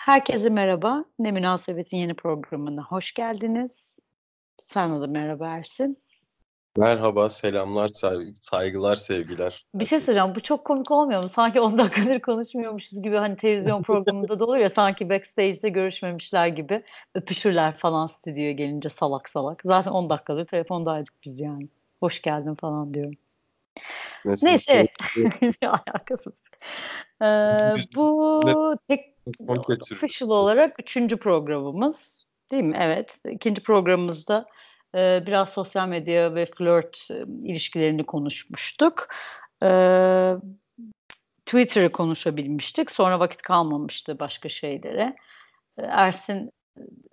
Herkese merhaba. Ne Münasebet'in yeni programına hoş geldiniz. Sana da merhaba Ersin. Merhaba, selamlar, say- saygılar, sevgiler. Bir şey söyleyeceğim. Bu çok komik olmuyor mu? Sanki 10 dakikadır konuşmuyormuşuz gibi hani televizyon programında da olur ya sanki backstage'de görüşmemişler gibi öpüşürler falan stüdyoya gelince salak salak. Zaten 10 dakikadır telefondaydık biz yani. Hoş geldin falan diyorum. Mesela Neyse. Alakasız. Ee, bu tek official olarak üçüncü programımız. Değil mi? Evet. İkinci programımızda e, biraz sosyal medya ve flört e, ilişkilerini konuşmuştuk. E, Twitter'ı konuşabilmiştik. Sonra vakit kalmamıştı başka şeylere. E, Ersin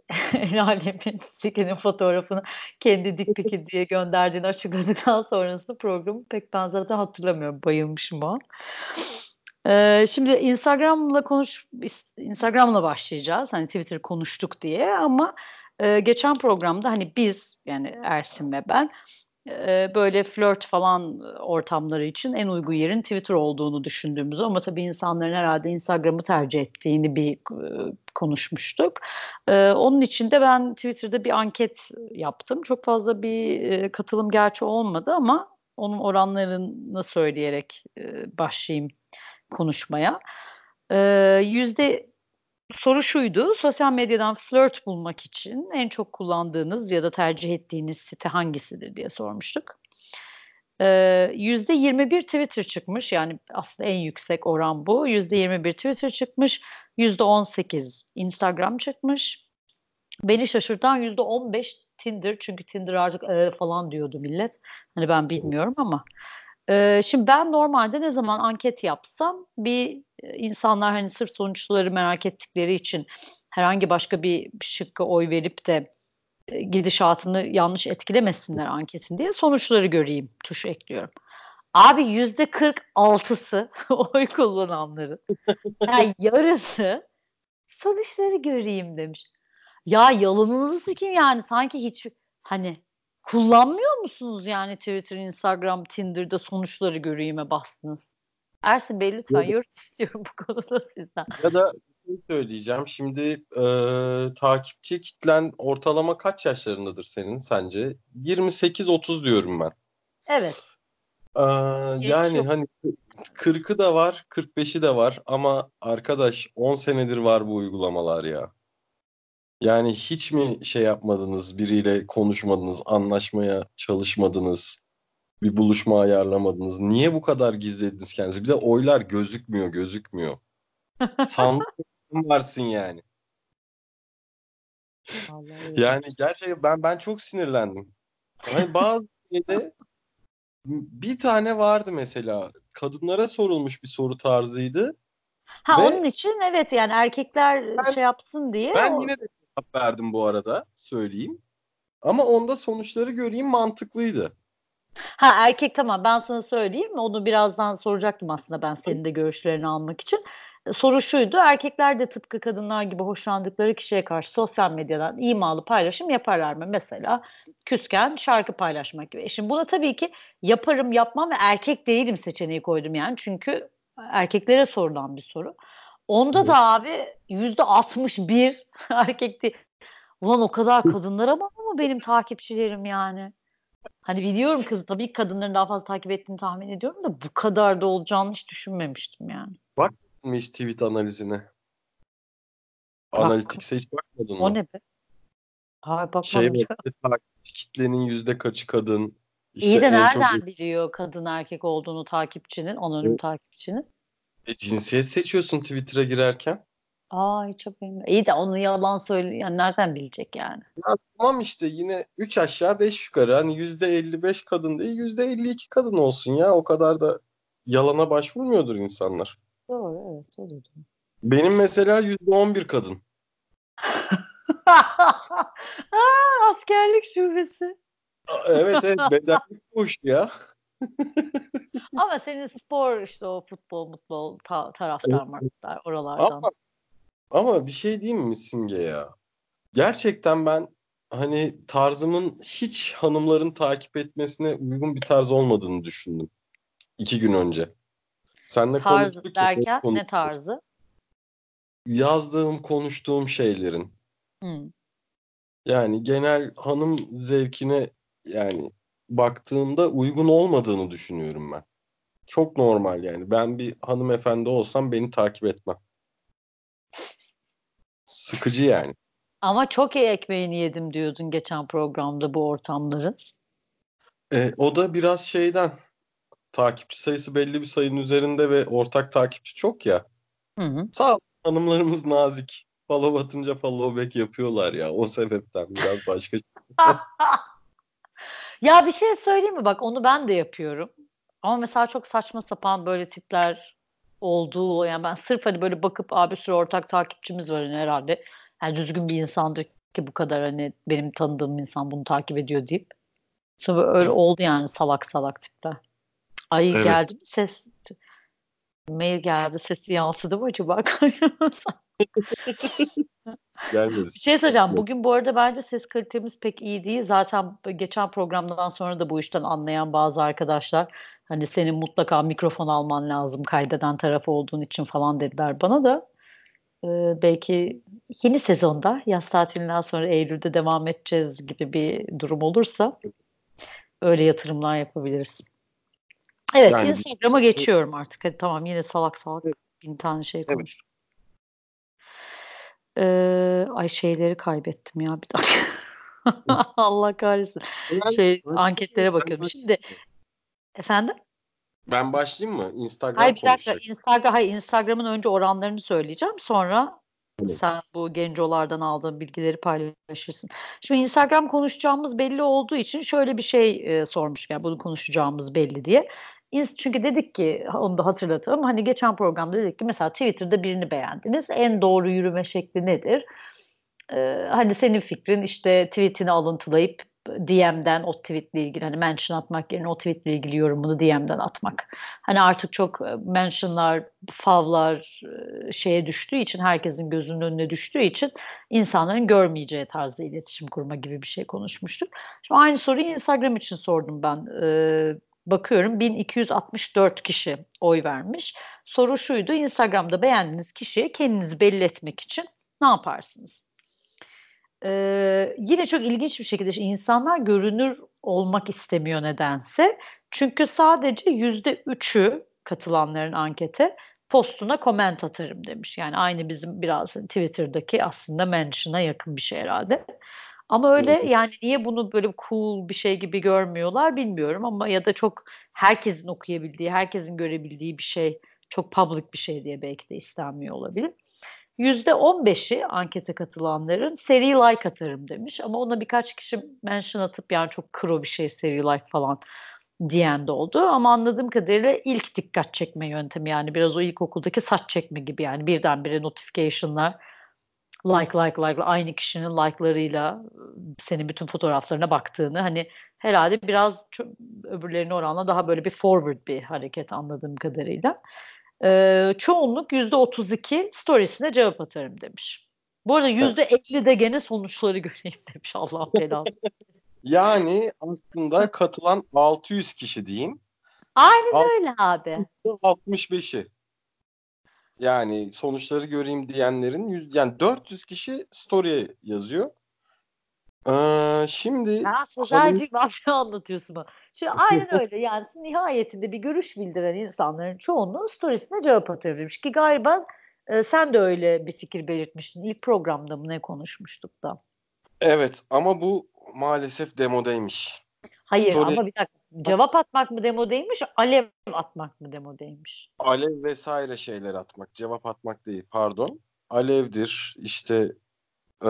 el alemin sikinin fotoğrafını kendi dik piki diye gönderdiğini açıkladıktan sonrasında programı pek ben zaten hatırlamıyorum. Bayılmışım o. Ee, şimdi Instagram'la konuş Instagram'la başlayacağız. Hani Twitter konuştuk diye ama e, geçen programda hani biz yani Ersin ve ben e, böyle flört falan ortamları için en uygun yerin Twitter olduğunu düşündüğümüzü ama tabii insanların herhalde Instagram'ı tercih ettiğini bir e, konuşmuştuk. E, onun için de ben Twitter'da bir anket yaptım. Çok fazla bir e, katılım gerçi olmadı ama onun oranlarını söyleyerek e, başlayayım konuşmaya. Ee, yüzde soru şuydu. Sosyal medyadan flört bulmak için en çok kullandığınız ya da tercih ettiğiniz site hangisidir diye sormuştuk. Ee, Yüzde 21 Twitter çıkmış. Yani aslında en yüksek oran bu. Yüzde 21 Twitter çıkmış. Yüzde 18 Instagram çıkmış. Beni şaşırtan yüzde 15 Tinder. Çünkü Tinder artık e, falan diyordu millet. Hani ben bilmiyorum ama. Ee, şimdi ben normalde ne zaman anket yapsam bir insanlar hani sırf sonuçları merak ettikleri için herhangi başka bir şıkkı oy verip de e, gidişatını yanlış etkilemesinler anketin diye sonuçları göreyim tuşu ekliyorum. Abi yüzde 46'sı oy kullananların yani yarısı sonuçları göreyim demiş. Ya yalanınızı kim yani sanki hiç hani kullanmıyor musunuz yani Twitter, Instagram, Tinder'da sonuçları göreyim'e bastınız? Ersin Bey lütfen Yok. yorum istiyorum bu konuda sizden. Ya da şey söyleyeceğim. Şimdi e, takipçi kitlen ortalama kaç yaşlarındadır senin sence? 28-30 diyorum ben. Evet. Ee, yani yok. hani 40'ı da var, 45'i de var ama arkadaş 10 senedir var bu uygulamalar ya. Yani hiç mi şey yapmadınız, biriyle konuşmadınız, anlaşmaya çalışmadınız, bir buluşma ayarlamadınız? Niye bu kadar gizlediniz kendinizi? Bir de oylar gözükmüyor, gözükmüyor. Sandık varsın yani. Vallahi Yani gerçekten ben ben çok sinirlendim. Hani bazı şeyde bir tane vardı mesela. Kadınlara sorulmuş bir soru tarzıydı. Ha Ve- onun için evet yani erkekler Ben- şey yapsın diye Ben o- yine de cevap verdim bu arada söyleyeyim. Ama onda sonuçları göreyim mantıklıydı. ha erkek tamam ben sana söyleyeyim onu birazdan soracaktım aslında ben senin de görüşlerini almak için. Soru şuydu erkekler de tıpkı kadınlar gibi hoşlandıkları kişiye karşı sosyal medyadan imalı paylaşım yaparlar mı? Mesela küsken şarkı paylaşmak gibi. E Şimdi buna tabii ki yaparım yapmam ve erkek değilim seçeneği koydum yani çünkü erkeklere sorulan bir soru. Onda Evet. da abi yüzde 61 erkek değil. Ulan o kadar kadınlara mı ama benim takipçilerim yani? Hani biliyorum kız tabii kadınların daha fazla takip ettiğini tahmin ediyorum da bu kadar da olacağını hiç düşünmemiştim yani. Hiç tweet analizine. Analitikse hiç bakmadın mı? O ne be? Hayır bakmadım. Şey takipçi kitlenin yüzde kaçı kadın? İşte İyi de en çok nereden biliyor kadın erkek olduğunu takipçinin, anonim Evet. takipçinin? E, cinsiyet seçiyorsun Twitter'a girerken. Aa hiç haberim yok. İyi de onu yalan söyle yani nereden bilecek yani? Ya tamam işte yine 3 aşağı 5 yukarı hani %55 kadın değil %52 kadın olsun ya o kadar da yalana başvurmuyordur insanlar. Doğru evet o da doğru. Benim mesela %11 kadın. Aa, askerlik şubesi. Evet evet bedenlik hoş ya. Ama senin spor işte o futbol mutbol ta- taraftar maraftar oralardan. Ama, ama bir şey diyeyim mi Simge ya? Gerçekten ben hani tarzımın hiç hanımların takip etmesine uygun bir tarz olmadığını düşündüm. iki gün önce. Seninle Tarz konuştuk derken konu- ne tarzı? yazdığım, konuştuğum şeylerin. Hmm. Yani genel hanım zevkine yani baktığımda uygun olmadığını düşünüyorum ben. Çok normal yani. Ben bir hanımefendi olsam beni takip etmem. Sıkıcı yani. Ama çok iyi ekmeğini yedim diyordun geçen programda bu ortamların. E, o da biraz şeyden takipçi sayısı belli bir sayının üzerinde ve ortak takipçi çok ya. Hı hı. Sağ ol, hanımlarımız nazik. Follow atınca follow back yapıyorlar ya. O sebepten biraz başka. ya bir şey söyleyeyim mi? Bak onu ben de yapıyorum. Ama mesela çok saçma sapan böyle tipler olduğu yani ben sırf hani böyle bakıp abi sürü ortak takipçimiz var hani herhalde. Yani düzgün bir insandır ki bu kadar hani benim tanıdığım insan bunu takip ediyor deyip. Sonra öyle oldu yani salak salak tipler. Ay Evet. geldi ses? Mail geldi sesi yansıdı mı acaba? Gelmedi. Bir şey söyleyeceğim. Bugün bu arada bence ses kalitemiz pek iyi değil. Zaten geçen programdan sonra da bu işten anlayan bazı arkadaşlar hani senin mutlaka mikrofon alman lazım kaydeden tarafı olduğun için falan dediler bana da. Ee, belki yeni sezonda yaz tatilinden sonra Eylül'de devam edeceğiz gibi bir durum olursa öyle yatırımlar yapabiliriz. Evet, Yani- Instagram'a geçiyorum artık. Hadi tamam yine salak salak bin tane şey Evet. konuştuk. Ee, ay şeyleri kaybettim ya bir dakika. Allah kahretsin. Şey anketlere bakıyorum. Şimdi efendim? Ben başlayayım mı? Instagram Hayır bir dakika. Instagram, hayır Instagram'ın önce oranlarını söyleyeceğim. Sonra sen bu gencolardan aldığın bilgileri paylaşırsın. Şimdi Instagram konuşacağımız belli olduğu için şöyle bir şey e, sormuş. Yani bunu konuşacağımız belli diye. Çünkü dedik ki onu da hatırlatalım. Hani geçen programda dedik ki mesela Twitter'da birini beğendiniz. En doğru yürüme şekli nedir? Ee, hani senin fikrin işte tweetini alıntılayıp DM'den o tweetle ilgili hani mention atmak yerine o tweetle ilgili yorumunu DM'den atmak. Hani artık çok e, mentionlar, favlar e, şeye düştüğü için herkesin gözünün önüne düştüğü için insanların görmeyeceği tarzda iletişim kurma gibi bir şey konuşmuştuk. Şimdi aynı soruyu Instagram için sordum ben. Ee, bakıyorum 1264 kişi oy vermiş. Soru şuydu Instagram'da beğendiğiniz kişiye kendinizi belli etmek için ne yaparsınız? Ee, yine çok ilginç bir şekilde insanlar görünür olmak istemiyor nedense. Çünkü sadece yüzde üçü katılanların ankete postuna comment atarım demiş. Yani aynı bizim biraz Twitter'daki aslında mention'a yakın bir şey herhalde. Ama öyle yani niye bunu böyle cool bir şey gibi görmüyorlar bilmiyorum ama ya da çok herkesin okuyabildiği, herkesin görebildiği bir şey, çok public bir şey diye belki de istenmiyor olabilir. %15'i ankete katılanların seri like atarım demiş ama ona birkaç kişi mention atıp yani çok kro bir şey seri like falan diyen de oldu ama anladığım kadarıyla ilk dikkat çekme yöntemi yani biraz o ilkokuldaki saç çekme gibi yani birdenbire notification'lar like like like aynı kişinin like'larıyla senin bütün fotoğraflarına baktığını hani herhalde biraz öbürlerine oranla daha böyle bir forward bir hareket anladığım kadarıyla. Ee, çoğunluk %32 storiesine cevap atarım demiş. Bu arada %50 de gene sonuçları göreyim demiş Allah belası. Yani aslında katılan 600 kişi diyeyim. Aynen Al- öyle abi. 65'i. Yani sonuçları göreyim diyenlerin yüz, yani 400 kişi story'e yazıyor. Ee, şimdi Ya sözelci mafya anlatıyorsun bana. Şimdi aynen öyle yani nihayetinde bir görüş bildiren insanların çoğunluğu storiesine cevap demiş ki galiba e, sen de öyle bir fikir belirtmiştin. İlk programda mı ne konuşmuştuk da. evet ama bu maalesef demodeymiş. Hayır Story- ama bir dakika cevap atmak mı demo değilmiş, alev atmak mı demo değilmiş. Alev vesaire şeyler atmak, cevap atmak değil pardon. Alevdir işte ee,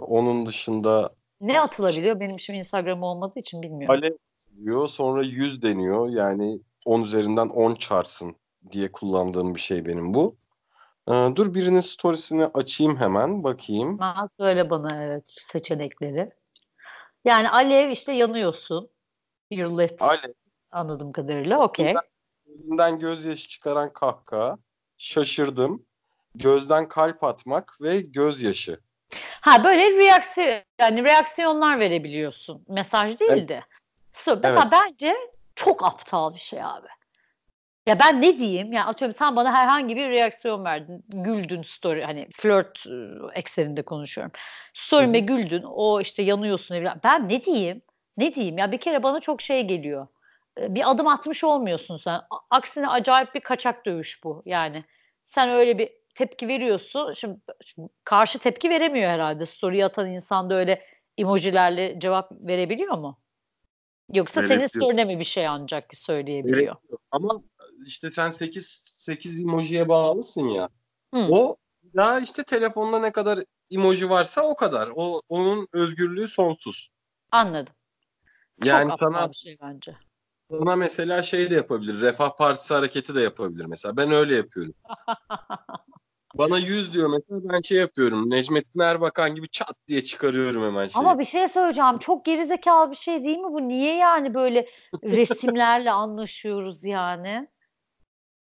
onun dışında Ne atılabiliyor? Benim şimdi Instagram olmadığı için bilmiyorum. alev diyor sonra 100 deniyor yani 10 üzerinden 10 çarsın diye kullandığım bir şey benim bu. Ee, dur birinin storiesini açayım hemen bakayım. Ha, söyle bana evet seçenekleri. Yani alev işte yanıyorsun. You're lit Alev, anladığım kadarıyla. Okey. elinden gözyaşı çıkaran kahkaha, şaşırdım, gözden kalp atmak ve gözyaşı. Ha böyle reaksiyon yani reaksiyonlar verebiliyorsun. Mesaj değil de. Mesela Evet. bence çok aptal bir şey abi. Ya ben ne diyeyim? Ya atıyorum sen bana herhangi bir reaksiyon verdin. Güldün story hani flört e, ekseninde konuşuyorum. Story'me güldün. O işte yanıyorsun evlen. Ben ne diyeyim? Ne diyeyim? Ya bir kere bana çok şey geliyor. Bir adım atmış olmuyorsun sen. Aksine acayip bir kaçak dövüş bu. Yani sen öyle bir tepki veriyorsun. Şimdi, şimdi karşı tepki veremiyor herhalde. Story atan insan da öyle emojilerle cevap verebiliyor mu? Yoksa senin Verebiliyor. story'ne mi bir şey ancak söyleyebiliyor? Ama işte sen 8 8 emojiye bağlısın ya. Hı. O ya işte telefonda ne kadar emoji varsa o kadar. O onun özgürlüğü sonsuz. Anladım. Yani Çok sana bir şey bence. sana mesela şey de yapabilir. Refah Partisi hareketi de yapabilir mesela. Ben öyle yapıyorum. Bana 100 diyor mesela ben şey yapıyorum. Necmettin Erbakan gibi çat diye çıkarıyorum hemen şeyi. Ama bir şey söyleyeceğim. Çok gerizekalı bir şey değil mi bu? Niye yani böyle resimlerle anlaşıyoruz yani?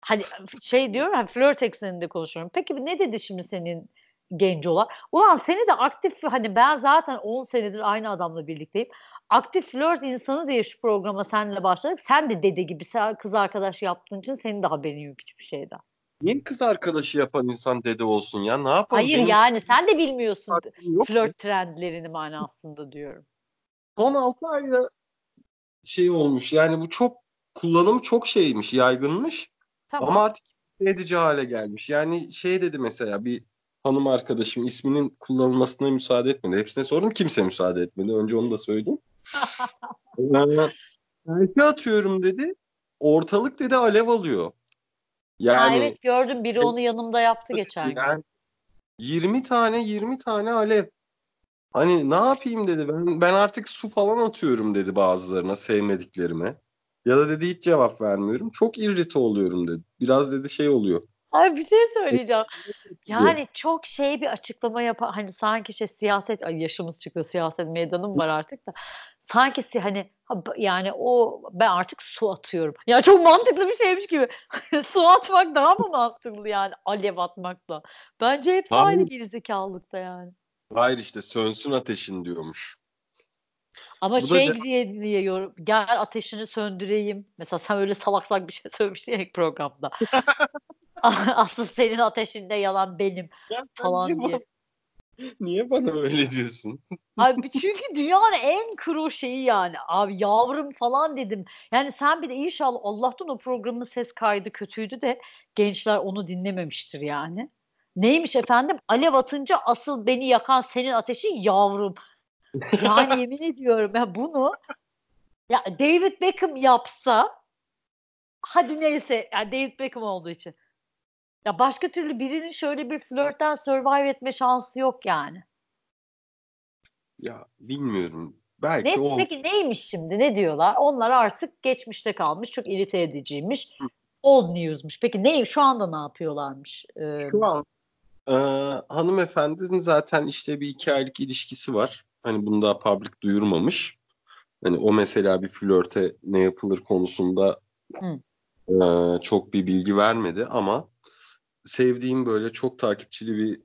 Hani şey diyorum hani flört ekseninde konuşuyorum. Peki ne dedi şimdi senin gencolar? Ulan seni de aktif hani ben zaten 10 senedir aynı adamla birlikteyim. Aktif flört insanı diye şu programa seninle başladık. Sen de dede gibi kız arkadaş yaptığın için senin de haberin yok hiçbir şeyden. Niye kız arkadaşı yapan insan dede olsun ya? Ne yapalım? Hayır Benim yani sen de bilmiyorsun flört trendlerini manasında diyorum. Son 6 ayda şey olmuş. Yani bu çok kullanım çok şeymiş, yaygınmış. Tamam. Ama artık edici hale gelmiş. Yani şey dedi mesela bir hanım arkadaşım isminin kullanılmasına müsaade etmedi. Hepsine sordum kimse müsaade etmedi. Önce onu da söyleyeyim. Ee, Selfie atıyorum dedi. Ortalık dedi alev alıyor. Yani, Ha, evet gördüm biri onu yanımda yaptı geçen gün. yani 20 tane 20 tane alev. Hani ne yapayım dedi. Ben ben artık su falan atıyorum dedi bazılarına sevmediklerime. Ya da dedi hiç cevap vermiyorum. Çok irrite oluyorum dedi. Biraz dedi şey oluyor. Ay bir şey söyleyeceğim. Yani çok şey bir açıklama yapan hani sanki şey siyaset ay yaşımız çıktı siyaset meydanım var artık da sanki hani yani o ben artık su atıyorum. Ya çok mantıklı bir şeymiş gibi. su atmak daha mı mantıklı yani alev atmakla? Bence hepsi Hayır. aynı gerizekalılıkta yani. Hayır işte sönsün ateşin diyormuş. Ama Bu da şey ce- diye diye yorum gel ateşini söndüreyim. Mesela sen öyle salak salak bir şey söylemiştin ya programda. Asıl senin ateşinde yalan benim falan niye, diye. niye bana öyle diyorsun? Abi çünkü dünyanın en kuru şeyi yani. Abi yavrum falan dedim. Yani sen bir de inşallah Allah'tan o programın ses kaydı kötüydü de gençler onu dinlememiştir yani. Neymiş efendim? Alev atınca asıl beni yakan senin ateşin yavrum. Yani yemin ediyorum ya bunu ya David Beckham yapsa hadi neyse yani David Beckham olduğu için. Ya başka türlü birinin şöyle bir flörtten survive etme şansı yok yani. Ya bilmiyorum. Belki Ne, o peki neymiş şimdi? Ne diyorlar? Onlar artık geçmişte kalmış. Çok irite ediciymiş. Old news'muş. Peki ne şu anda ne yapıyorlarmış? Ee, şu an e, hanımefendinin zaten işte bir iki aylık ilişkisi var. Hani bunu daha public duyurmamış. Hani o mesela bir flörte ne yapılır konusunda Hı. e, çok bir bilgi vermedi ama sevdiğim böyle çok takipçili bir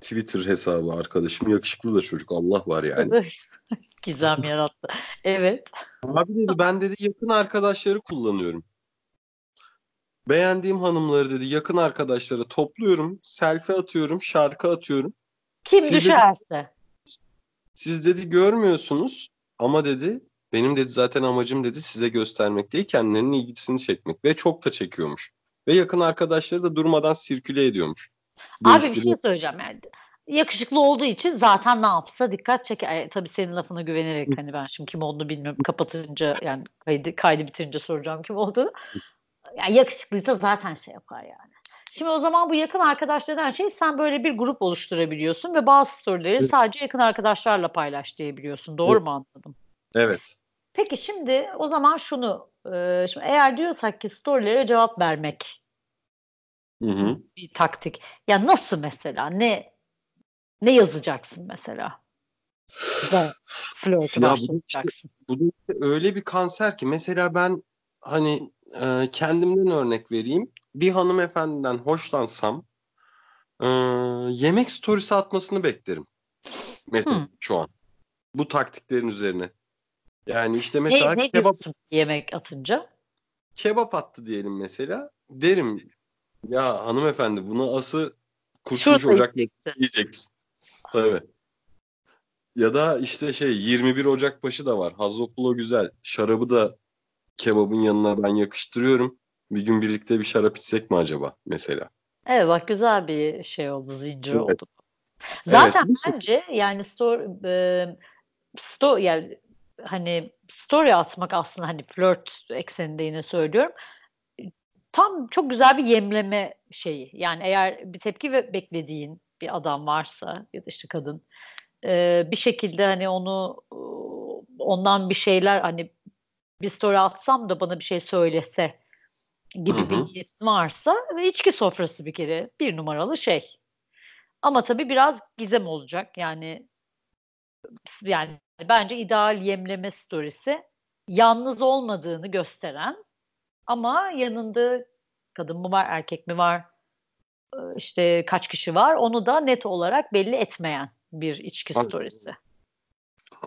Twitter hesabı arkadaşım. Yakışıklı da çocuk Allah var yani. Gizem yarattı. Evet. Abi dedi ben dedi yakın arkadaşları kullanıyorum. Beğendiğim hanımları dedi yakın arkadaşları topluyorum. Selfie atıyorum, şarkı atıyorum. Kim Siz düşerse. Siz dedi görmüyorsunuz ama dedi benim dedi zaten amacım dedi size göstermek değil kendilerinin ilgisini çekmek ve çok da çekiyormuş. Ve yakın arkadaşları da durmadan sirküle ediyormuş. Abi bir şey söyleyeceğim yani. Yakışıklı olduğu için zaten ne yapsa dikkat çeker. Ay, tabii senin lafına güvenerek hani ben şimdi kim olduğunu bilmiyorum. Kapatınca yani kaydı, kaydı bitirince soracağım kim olduğunu. Yani yakışıklıysa zaten şey yapar yani. Şimdi o zaman bu yakın arkadaşlardan şey sen böyle bir grup oluşturabiliyorsun ve bazı storyleri Evet. sadece yakın arkadaşlarla paylaş diyebiliyorsun. Doğru Evet. mu anladım? Evet. Peki şimdi o zaman şunu e, şimdi eğer diyorsak ki storylere cevap vermek Hı hı. bir taktik. Ya nasıl mesela? Ne ne yazacaksın mesela? Flörtü Ya bu-. Bu öyle bir kanser ki mesela ben hani e, kendimden örnek vereyim. Bir hanımefendiden hoşlansam e, yemek storiesi atmasını beklerim. Mesela Hı. şu an. Bu taktiklerin üzerine. Yani işte mesela ne, ne kebap yemek atınca? kebap attı diyelim mesela. Derim ya hanımefendi bunu ası kurtuluş Şurada ocak yiyeceksin. yiyeceksin. Tabii. Ya da işte şey 21 Ocak başı da var. Hazoplo güzel. Şarabı da kebabın yanına ben yakıştırıyorum. Bir gün birlikte bir şarap içsek mi acaba mesela? Evet bak güzel bir şey oldu, zincir Evet. oldu. Zaten Evet, bence yani story, e, sto yani hani story atmak aslında hani flört ekseninde yine söylüyorum. Tam çok güzel bir yemleme şeyi. Yani eğer bir tepki ve beklediğin bir adam varsa ya da işte kadın e, bir şekilde hani onu e, ondan bir şeyler hani bir story atsam da bana bir şey söylese gibi Hı bir niyetin varsa ve içki sofrası bir kere bir numaralı şey. Ama tabii biraz gizem olacak. Yani yani bence ideal yemleme storiesi yalnız olmadığını gösteren ama yanında kadın mı var, erkek mi var, e, işte kaç kişi var onu da net olarak belli etmeyen bir içki Tabii. storiesi.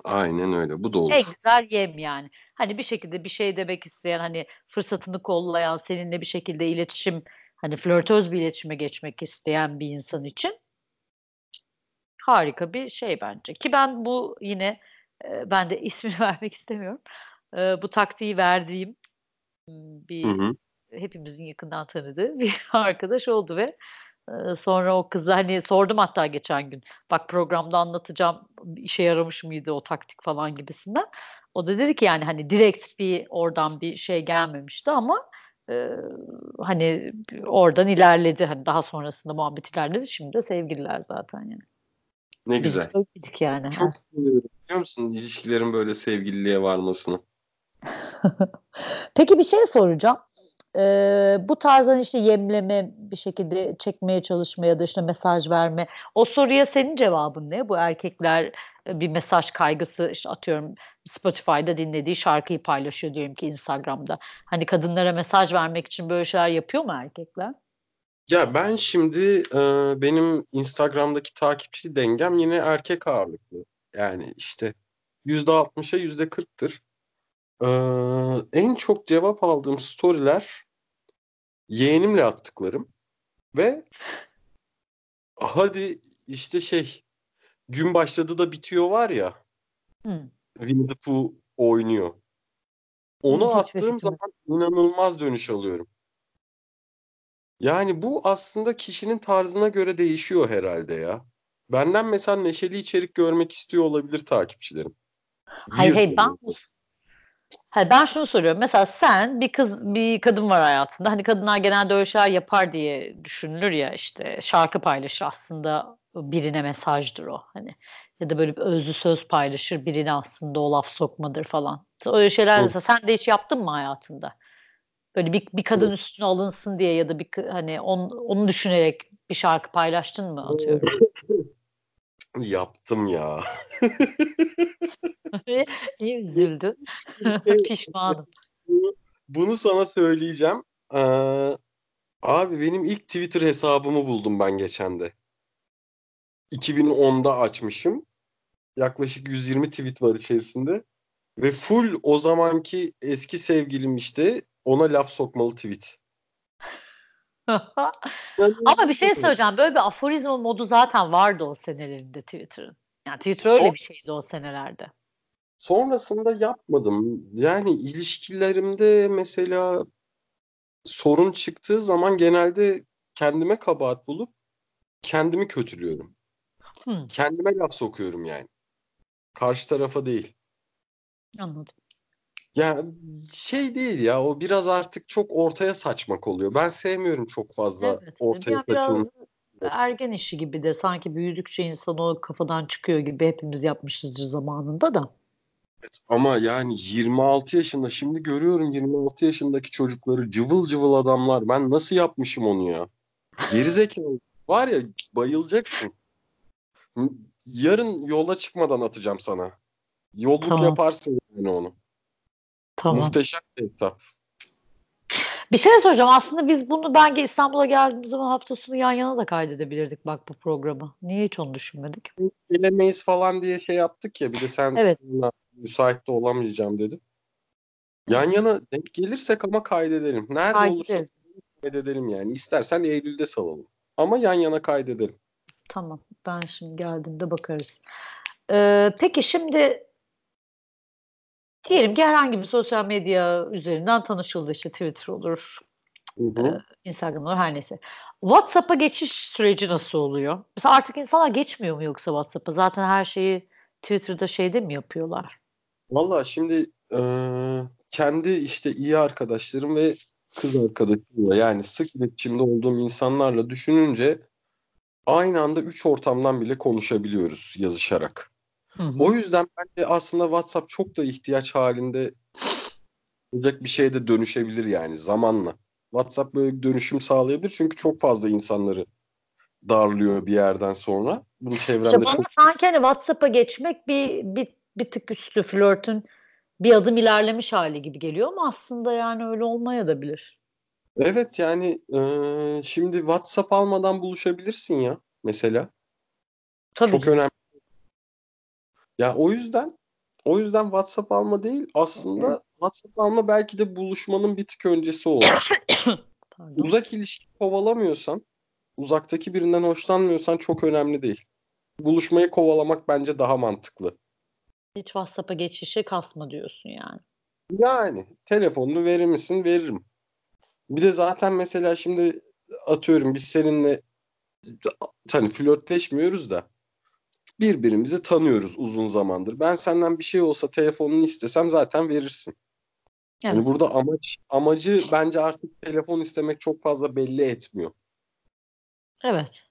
Aynen öyle. Bu da olur. En güzel yem yani. Hani bir şekilde bir şey demek isteyen, hani fırsatını kollayan, seninle bir şekilde iletişim, hani flörtöz bir iletişime geçmek isteyen bir insan için harika bir şey bence. Ki ben bu yine e, ben de ismini vermek istemiyorum. E, bu taktiği verdiğim bir Hı hı. hepimizin yakından tanıdığı bir arkadaş oldu ve e, sonra o kıza hani sordum hatta geçen gün. Bak programda anlatacağım işe yaramış mıydı o taktik falan gibisinden. O da dedi ki yani hani direkt bir oradan bir şey gelmemişti ama e, hani oradan ilerledi. Hani daha sonrasında muhabbet ilerledi. Şimdi de sevgililer zaten yani. Ne Biz güzel. öyleydik yani. Çok seviyorum biliyor musun ilişkilerin böyle sevgililiğe varmasını. Peki bir şey soracağım. Ee, bu tarzdan işte yemleme bir şekilde çekmeye çalışma ya da işte mesaj verme. O soruya senin cevabın ne? Bu erkekler e, bir mesaj kaygısı işte atıyorum Spotify'da dinlediği şarkıyı paylaşıyor diyelim ki Instagram'da. Hani kadınlara mesaj vermek için böyle şeyler yapıyor mu erkekler? Ya ben şimdi e, benim Instagram'daki takipçi dengem yine erkek ağırlıklı. Yani işte %60'a %40'tır. E, en çok cevap aldığım storyler yeğenimle attıklarım ve hadi işte şey gün başladı da bitiyor var ya Hı. Winnie the Pooh oynuyor. Onu Hiçbir attığım zaman inanılmaz dönüş alıyorum. Yani bu aslında kişinin tarzına göre değişiyor herhalde ya. Benden mesela neşeli içerik görmek istiyor olabilir takipçilerim. Hayır hayır ben. Hayır, ben şunu soruyorum. Mesela sen bir kız bir kadın var hayatında. Hani kadınlar genelde öyle şeyler yapar diye düşünülür ya işte şarkı paylaşır aslında birine mesajdır o hani ya da böyle bir özlü söz paylaşır birine aslında o laf sokmadır falan. Öyle şeyler mesela sen de hiç yaptın mı hayatında? Böyle bir, bir kadın üstüne alınsın diye ya da bir hani on, onu düşünerek bir şarkı paylaştın mı atıyorum. Yaptım ya. Niye üzüldün? Pişmanım. Bunu, bunu sana söyleyeceğim. Ee, abi benim ilk Twitter hesabımı buldum ben geçen de. 2010'da açmışım. Yaklaşık 120 tweet var içerisinde. Ve full o zamanki eski sevgilim işte ona laf sokmalı tweet. Ama bir şey söyleyeceğim. Böyle bir aforizm modu zaten vardı o senelerinde Twitter'ın. Yani Twitter öyle Son- bir şeydi o senelerde. Sonrasında yapmadım. Yani ilişkilerimde mesela sorun çıktığı zaman genelde kendime kabahat bulup kendimi kötülüyorum. Hı, Kendime laf sokuyorum yani. Karşı tarafa değil. anladım. Ya şey değil ya o biraz artık çok ortaya saçmak oluyor. Ben sevmiyorum çok fazla Evet. ortaya Ya saçılmış. ergen işi gibi de sanki büyüdükçe insan o kafadan çıkıyor gibi hepimiz yapmışızdır zamanında da. Ama yani 26 yaşında şimdi görüyorum 26 yaşındaki çocukları cıvıl cıvıl adamlar. Ben nasıl yapmışım onu ya? Gerizekalı. Var ya bayılacaksın. Yarın yola çıkmadan atacağım sana. Yolluk Tamam. yaparsın yani onu. Tamam. Muhteşem bir hesap. Bir şey soracağım. Aslında biz bunu ben İstanbul'a geldiğimiz zaman hafta sonu yan yana da kaydedebilirdik bak bu programı. Niye hiç onu düşünmedik? Gelemeyiz falan diye şey yaptık ya bir de sen Evet. müsait de olamayacağım dedin. Yan yana denk gelirsek ama kaydedelim. Nerede Kaydedelim. olursa kaydedelim yani. İstersen Eylül'de salalım. Ama yan yana kaydedelim. Tamam. Ben şimdi geldiğimde bakarız. Ee, peki şimdi diyelim ki herhangi bir sosyal medya üzerinden tanışıldı işte Twitter olur, Hı hı. Instagram olur her neyse. WhatsApp'a geçiş süreci nasıl oluyor? Mesela artık insanlar geçmiyor mu yoksa WhatsApp'a? Zaten her şeyi Twitter'da şeyde mi yapıyorlar? Valla şimdi eee, kendi işte iyi arkadaşlarım ve kız arkadaşımla yani sık iletişimde olduğum insanlarla düşününce aynı anda üç ortamdan bile konuşabiliyoruz yazışarak. Hı hı. O yüzden bence aslında WhatsApp çok da ihtiyaç halinde olacak bir şeye de dönüşebilir yani zamanla. WhatsApp böyle bir dönüşüm sağlayabilir çünkü çok fazla insanları darlıyor bir yerden sonra. Bunun İşte çevremde bana çok sanki hani WhatsApp'a geçmek bir, bir, bir tık üstü flörtün bir adım ilerlemiş hali gibi geliyor ama aslında yani öyle olmaya da bilir. Evet yani eee, şimdi WhatsApp almadan buluşabilirsin ya mesela. Tabii Çok önemli. Ya o yüzden o yüzden WhatsApp alma değil aslında WhatsApp alma belki de buluşmanın bir tık öncesi olur. Uzak ilişki kovalamıyorsan, uzaktaki birinden hoşlanmıyorsan çok önemli değil. Buluşmayı kovalamak bence daha mantıklı. Hiç WhatsApp'a geçişe kasma diyorsun yani. Yani telefonunu verir misin? Veririm. Bir de zaten mesela şimdi atıyorum biz seninle hani flörtleşmiyoruz da birbirimizi tanıyoruz uzun zamandır. Ben senden bir şey olsa telefonunu istesem zaten verirsin. Yani Evet. burada amaç amacı bence artık telefon istemek çok fazla belli etmiyor. Evet.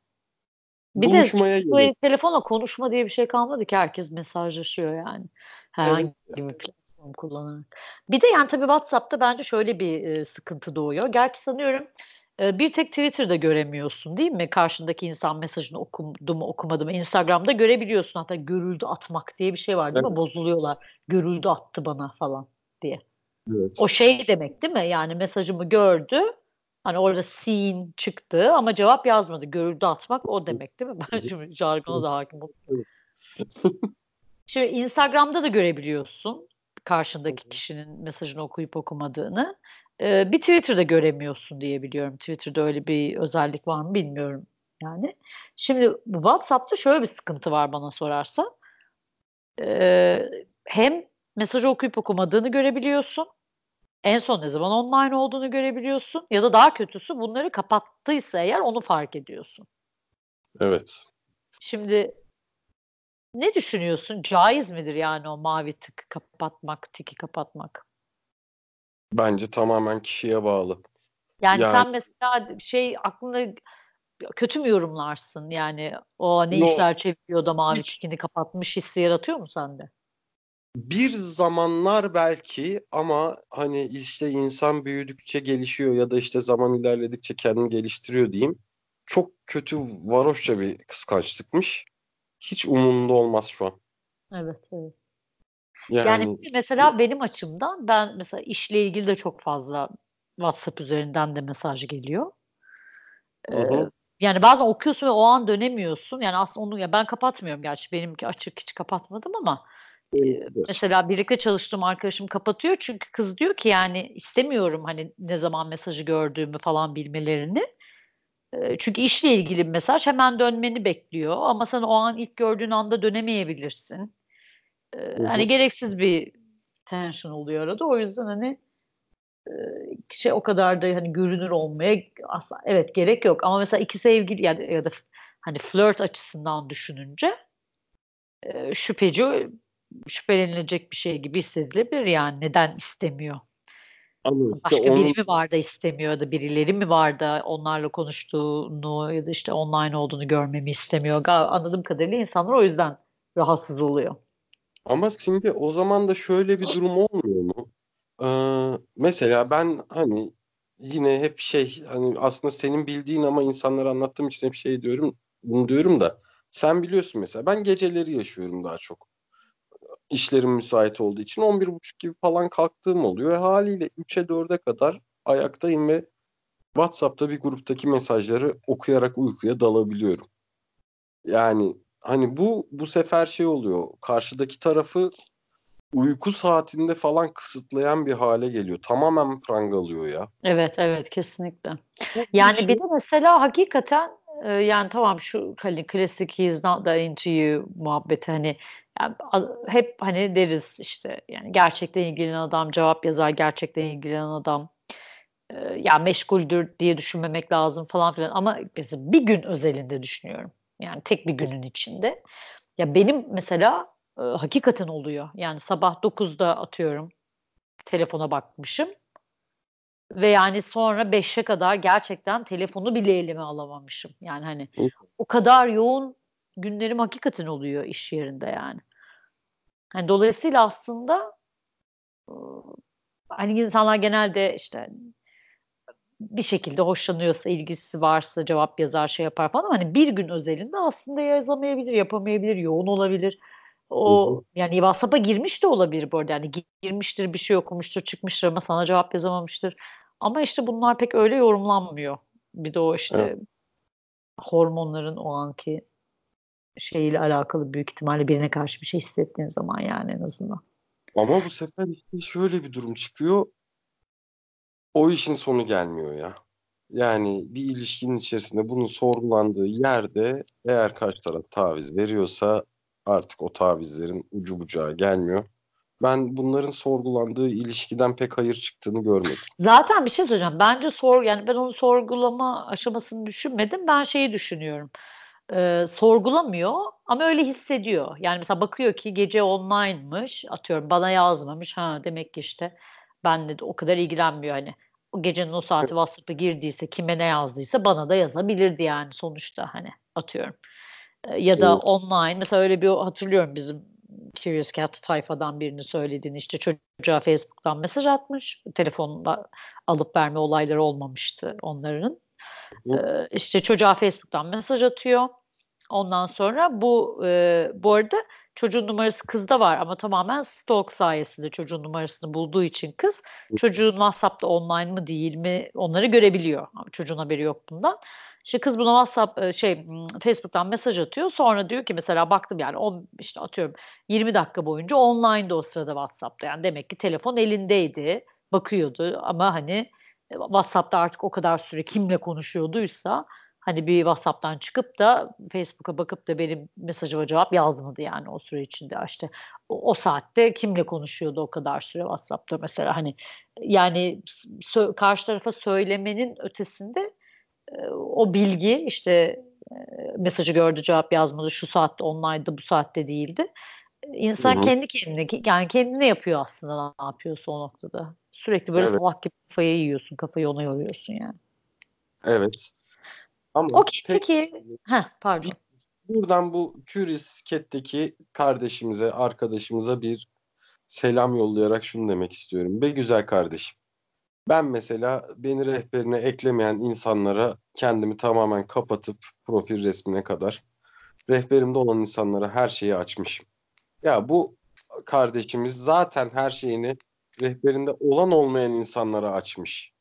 Bir de Buluşmaya bu gerek. telefonla konuşma diye bir şey kalmadı ki herkes mesajlaşıyor yani. Herhangi bir platform kullanarak. Bir de yani tabii WhatsApp'ta bence şöyle bir e, sıkıntı doğuyor. Gerçi sanıyorum bir tek Twitter'da göremiyorsun değil mi? Karşındaki insan mesajını okudu mu okumadı mı? Instagram'da görebiliyorsun. Hatta görüldü atmak diye bir şey var değil mi? Evet. Bozuluyorlar. Görüldü attı bana falan diye. Evet. O şey demek değil mi? Yani mesajımı gördü. Hani orada seen çıktı ama cevap yazmadı. Görüldü atmak o demek değil mi? Ben şimdi jargona da hakim oldum. Şimdi Instagram'da da görebiliyorsun karşındaki kişinin mesajını okuyup okumadığını. Ee, bir Twitter'da göremiyorsun diye biliyorum. Twitter'da öyle bir özellik var mı bilmiyorum yani. Şimdi WhatsApp'ta şöyle bir sıkıntı var bana sorarsa. Ee, hem mesajı okuyup okumadığını görebiliyorsun. En son ne zaman online olduğunu görebiliyorsun. Ya da daha kötüsü bunları kapattıysa eğer onu fark ediyorsun. Evet. Şimdi ne düşünüyorsun? Caiz midir yani o mavi tık kapatmak, tiki kapatmak? Bence tamamen kişiye bağlı. Yani, Yani- sen mesela şey aklında kötü mü yorumlarsın? Yani o ne Yok. işler çeviriyor da mavi Hiç. tikini kapatmış hissi yaratıyor mu sende? Bir zamanlar belki ama hani işte insan büyüdükçe gelişiyor ya da işte zaman ilerledikçe kendini geliştiriyor diyeyim. Çok kötü varoşça bir kıskançlıkmış. Hiç umurumda olmaz şu an. Evet, evet. Yani, Yani mesela benim açımdan ben mesela işle ilgili de çok fazla WhatsApp üzerinden de mesaj geliyor. Ee, yani bazen okuyorsun ve o an dönemiyorsun. Yani aslında onu ya ben kapatmıyorum gerçi benimki açık hiç kapatmadım ama mesela birlikte çalıştığım arkadaşım kapatıyor çünkü kız diyor ki yani istemiyorum hani ne zaman mesajı gördüğümü falan bilmelerini. Çünkü işle ilgili bir mesaj hemen dönmeni bekliyor ama sen o an ilk gördüğün anda dönemeyebilirsin. Ee, hani gereksiz bir tension oluyor arada. O yüzden hani e, şey o kadar da hani görünür olmaya asla evet gerek yok. Ama mesela iki sevgili ya da, ya da hani flört açısından düşününce e, şüpheci şüphelenilecek bir şey gibi hissedilebilir yani neden istemiyor? Ama işte Başka onun- biri mi var da istemiyor ya da birileri mi var da onlarla konuştuğunu ya da işte online olduğunu görmemi istemiyor. Anladığım kadarıyla insanlar o yüzden rahatsız oluyor. Ama şimdi o zaman da şöyle bir durum olmuyor mu? Ee, mesela ben hani yine hep şey hani aslında senin bildiğin ama insanlara anlattığım için hep şey diyorum bunu diyorum da sen biliyorsun mesela ben geceleri yaşıyorum daha çok. İşlerim müsait olduğu için 11.30 gibi falan kalktığım oluyor. Haliyle 3'e 4'e kadar ayaktayım ve WhatsApp'ta bir gruptaki mesajları okuyarak uykuya dalabiliyorum. Yani hani bu bu sefer şey oluyor. Karşıdaki tarafı uyku saatinde falan kısıtlayan bir hale geliyor. Tamamen prangalıyor ya. Evet evet kesinlikle. Yani bir de mesela hakikaten e, yani tamam şu hani klasik he's not that into you muhabbeti hani yani hep hani deriz işte yani gerçekten ilgilenen adam cevap yazar gerçekten ilgilenen adam e, ya meşguldür diye düşünmemek lazım falan filan ama bir gün özelinde düşünüyorum. Yani tek bir günün içinde. Ya benim mesela e, hakikaten oluyor. Yani sabah 9'da atıyorum telefona bakmışım. Ve yani sonra 5'e kadar gerçekten telefonu bile elime alamamışım. Yani hani o kadar yoğun günlerim hakikaten oluyor iş yerinde yani. Yani dolayısıyla aslında hani insanlar genelde işte bir şekilde hoşlanıyorsa, ilgisi varsa cevap yazar, şey yapar falan ama hani bir gün özelinde aslında yazamayabilir, yapamayabilir, yoğun olabilir. O Hı-hı. yani WhatsApp'a girmiş de olabilir bu arada. Yani girmiştir, bir şey okumuştur, çıkmıştır ama sana cevap yazamamıştır. Ama işte bunlar pek öyle yorumlanmıyor. Bir de o işte evet. hormonların o anki şeyle alakalı büyük ihtimalle birine karşı bir şey hissettiğin zaman yani en azından. Ama bu sefer işte şöyle bir durum çıkıyor. O işin sonu gelmiyor ya. Yani bir ilişkinin içerisinde bunun sorgulandığı yerde eğer karşı taraf taviz veriyorsa artık o tavizlerin ucu bucağı gelmiyor. Ben bunların sorgulandığı ilişkiden pek hayır çıktığını görmedim. Zaten bir şey söyleyeceğim. Bence sor yani ben onu sorgulama aşamasını düşünmedim. Ben şeyi düşünüyorum. Ee, sorgulamıyor ama öyle hissediyor. Yani mesela bakıyor ki gece online'mış. Atıyorum bana yazmamış. Ha demek ki işte benle de o kadar ilgilenmiyor hani. O gecenin o saati WhatsApp'a girdiyse kime ne yazdıysa bana da yazabilirdi yani sonuçta hani atıyorum. Ya da evet. online mesela öyle bir hatırlıyorum bizim Curious Cat tayfadan birini söylediğini işte çocuğa Facebook'tan mesaj atmış. Telefonda alıp verme olayları olmamıştı onların. Ee, işte çocuğa Facebook'tan mesaj atıyor. Ondan sonra bu e, bu arada çocuğun numarası kızda var ama tamamen stalk sayesinde çocuğun numarasını bulduğu için kız çocuğun WhatsApp'ta online mı değil mi onları görebiliyor. Çocuğun haberi yok bundan. İşte kız buna WhatsApp şey Facebook'tan mesaj atıyor. Sonra diyor ki mesela baktım yani o işte atıyorum 20 dakika boyunca online'da o sırada WhatsApp'ta. Yani demek ki telefon elindeydi. Bakıyordu ama hani WhatsApp'ta artık o kadar süre kimle konuşuyorduysa hani bir WhatsApp'tan çıkıp da Facebook'a bakıp da benim mesajıma cevap yazmadı yani o süre içinde işte o, o saatte kimle konuşuyordu o kadar süre WhatsApp'ta mesela hani yani sö- karşı tarafa söylemenin ötesinde o bilgi işte mesajı gördü cevap yazmadı şu saatte online'dı bu saatte değildi. İnsan Hı-hı. kendi kendine yani kendine yapıyor aslında ne yapıyorsa o noktada. Sürekli böyle evet. salak gibi kafayı yiyorsun, kafayı ona yoruyorsun yani. Evet. Ama okay, pek... peki. Heh, pardon. Buradan bu Curious Cat'teki kardeşimize, arkadaşımıza bir selam yollayarak şunu demek istiyorum. Be güzel kardeşim. Ben mesela beni rehberine eklemeyen insanlara kendimi tamamen kapatıp profil resmine kadar rehberimde olan insanlara her şeyi açmışım. Ya bu kardeşimiz zaten her şeyini rehberinde olan olmayan insanlara açmış.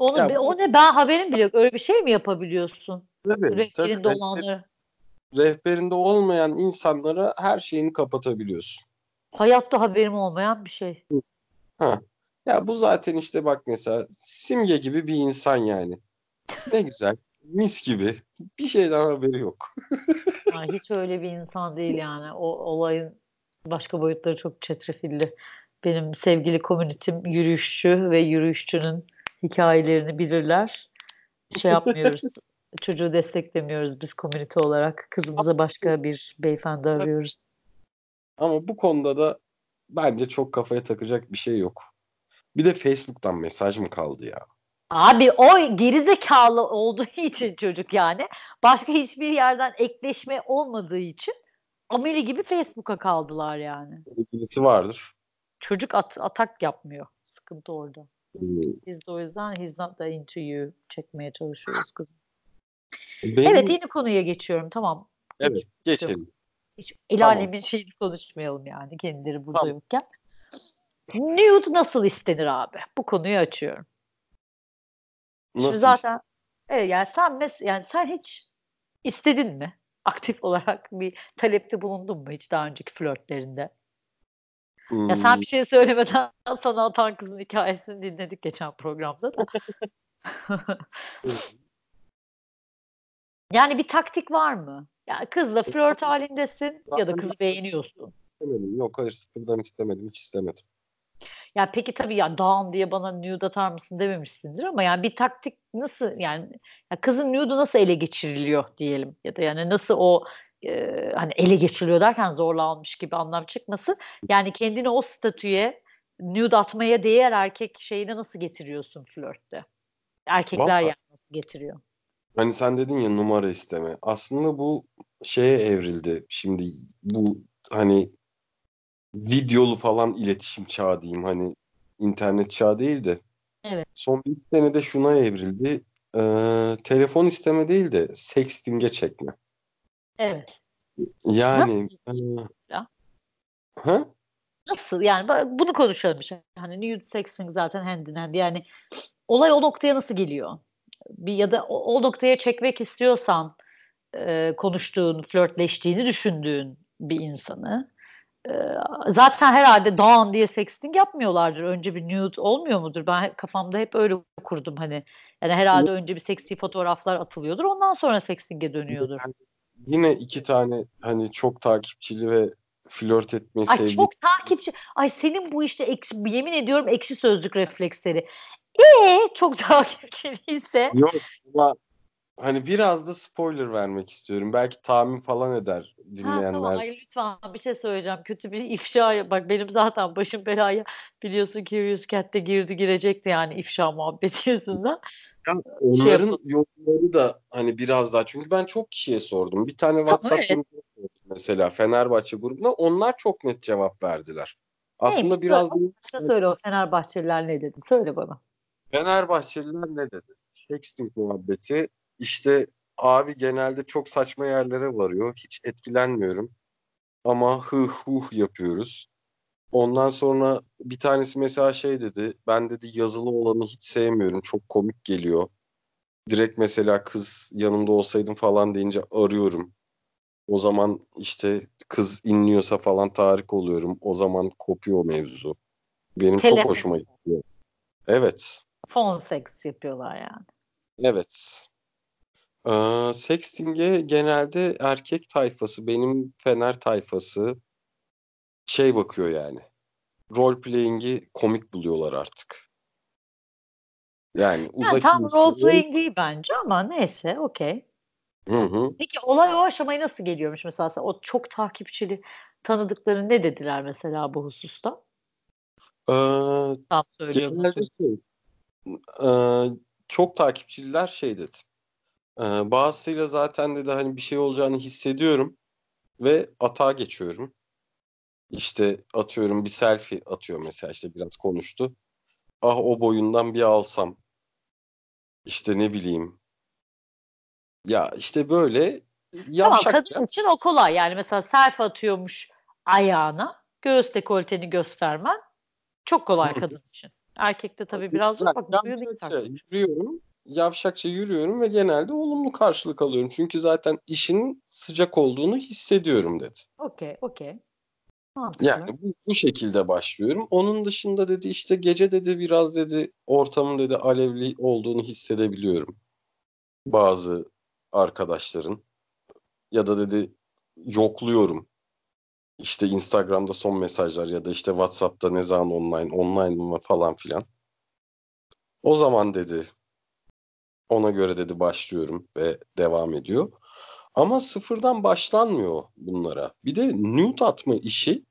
Onu ya, o ne ben haberim bile yok. Öyle bir şey mi yapabiliyorsun? Tabii, rehberinde tabii, olanları. Rehberinde olmayan insanlara her şeyini kapatabiliyorsun. Hayatta haberim olmayan bir şey. Ha. Ya bu zaten işte bak mesela simge gibi bir insan yani. Ne güzel. Mis gibi. Bir şeyden haberi yok. ya hiç öyle bir insan değil yani. O olayın başka boyutları çok çetrefilli. Benim sevgili komünitim yürüyüşçü ve yürüyüşçünün hikayelerini bilirler. Şey yapmıyoruz. çocuğu desteklemiyoruz biz komünite olarak. Kızımıza başka bir beyefendi arıyoruz. Ama bu konuda da bence çok kafaya takacak bir şey yok. Bir de Facebook'tan mesaj mı kaldı ya? Abi o gerizekalı olduğu için çocuk yani. Başka hiçbir yerden ekleşme olmadığı için ameli gibi Facebook'a kaldılar yani. İlgisi vardır. Çocuk at, atak yapmıyor. Sıkıntı orada. Hmm. Biz de o yüzden he's not that into you çekmeye çalışıyoruz kızım. Benim... Evet yeni konuya geçiyorum tamam. Evet geçelim. Hiç el tamam. alemin şeyini konuşmayalım yani kendileri burada tamam. yokken. Nude nasıl istenir abi? Bu konuyu açıyorum. Nasıl Şimdi zaten evet yani sen mes yani sen hiç istedin mi? Aktif olarak bir talepte bulundun mu hiç daha önceki flörtlerinde? Ya sen bir şey söylemeden sana atan kızın hikayesini dinledik geçen programda da. yani bir taktik var mı? Ya kızla flört halindesin ya da kızı beğeniyorsun. İstemedim. Yok hayır sıfırdan istemedim. Hiç istemedim. Ya peki tabii ya down diye bana nude atar mısın dememişsindir ama yani bir taktik nasıl yani ya kızın nude'u nasıl ele geçiriliyor diyelim ya da yani nasıl o e, hani ele geçiriliyor derken zorla almış gibi anlam çıkmasın. Yani kendini o statüye nude atmaya değer erkek şeyine nasıl getiriyorsun flörtte? Erkekler Vallahi. yani nasıl getiriyor? Hani sen dedin ya numara isteme. Aslında bu şeye evrildi. Şimdi bu hani videolu falan iletişim çağı diyeyim. Hani internet çağı değil de. Evet. Son bir senede şuna evrildi. Ee, telefon isteme değil de sexting'e çekme. Evet. Yani e, Ya? ha? Nasıl? Yani bunu konuşalım. Hani nude sexting zaten hand in hand. Yani olay o noktaya nasıl geliyor? Bir ya da o, o noktaya çekmek istiyorsan e, konuştuğun, flörtleştiğini düşündüğün bir insanı e, zaten herhalde down diye sexting yapmıyorlardır. Önce bir nude olmuyor mudur? Ben kafamda hep öyle kurdum hani. Yani herhalde önce bir seksi fotoğraflar atılıyordur. Ondan sonra sexting'e dönüyordur. Yine iki tane hani çok takipçili ve flört etmeyi Ay sevdiğim çok takipçi. Ay senin bu işte ekşi, yemin ediyorum ekşi sözlük refleksleri. Ee çok takipçiliyse Yok ama hani biraz da spoiler vermek istiyorum. Belki tahmin falan eder Ha, dinleyenler. tamam ay lütfen bir şey söyleyeceğim. Kötü bir ifşa. Bak benim zaten başım belaya biliyorsun Curious Cat'te girdi girecekti yani ifşa muhabbeti yüzünden. Ya Şey onların yorumları da hani biraz daha çünkü ben çok kişiye sordum. Bir tane WhatsApp evet. sordum mesela Fenerbahçe grubuna. Onlar çok net cevap verdiler. Aslında Neymiş? biraz Söyle, başka söyle o Fenerbahçeliler ne dedi? Söyle bana. Fenerbahçeliler ne dedi? Sexting muhabbeti işte abi genelde çok saçma yerlere varıyor. Hiç etkilenmiyorum. Ama hı huh yapıyoruz. Ondan sonra bir tanesi mesela şey dedi. Ben dedi yazılı olanı hiç sevmiyorum. Çok komik geliyor. Direkt mesela kız yanımda olsaydım falan deyince arıyorum. O zaman işte kız inliyorsa falan tahrik oluyorum. O zaman kopuyor mevzu. Benim çok Telefon. hoşuma gidiyor. Evet. Phone sex yapıyorlar yani. Evet. Ee, sexting'e genelde erkek tayfası, benim Fener tayfası şey bakıyor yani. Role playing'i komik buluyorlar artık. Yani Yani uzak tam role playing değil bence ama neyse okey. Hı hı. Peki olay o aşamaya nasıl geliyormuş mesela? O çok takipçili tanıdıkları ne dediler mesela bu hususta? Ee, Tam genelde şey, ee, çok takipçililer şey dedi. Ee, bazısıyla zaten dedi hani bir şey olacağını hissediyorum ve atağa geçiyorum. İşte atıyorum bir selfie atıyor mesela işte biraz konuştu. Ah o boyundan bir alsam. İşte ne bileyim. Ya işte böyle Tamam yavşakça. kadın için o kolay. Yani mesela selfie atıyormuş ayağına. Göğüs dekolteni göstermen çok kolay kadın için. Erkekte tabii biraz zor. Bak taktik. yürüyorum. Yavşakça yürüyorum ve genelde olumlu karşılık alıyorum. Çünkü zaten işin sıcak olduğunu hissediyorum dedi. Okey, okey. Yani bu, bu şekilde başlıyorum. Onun dışında dedi işte gece dedi biraz dedi ortamın dedi alevli olduğunu hissedebiliyorum. Bazı arkadaşların ya da dedi yokluyorum. İşte Instagram'da son mesajlar ya da işte WhatsApp'ta ne zaman online, online mı falan filan. O zaman dedi ona göre dedi başlıyorum ve devam ediyor. Ama sıfırdan başlanmıyor bunlara. Bir de nude atma işi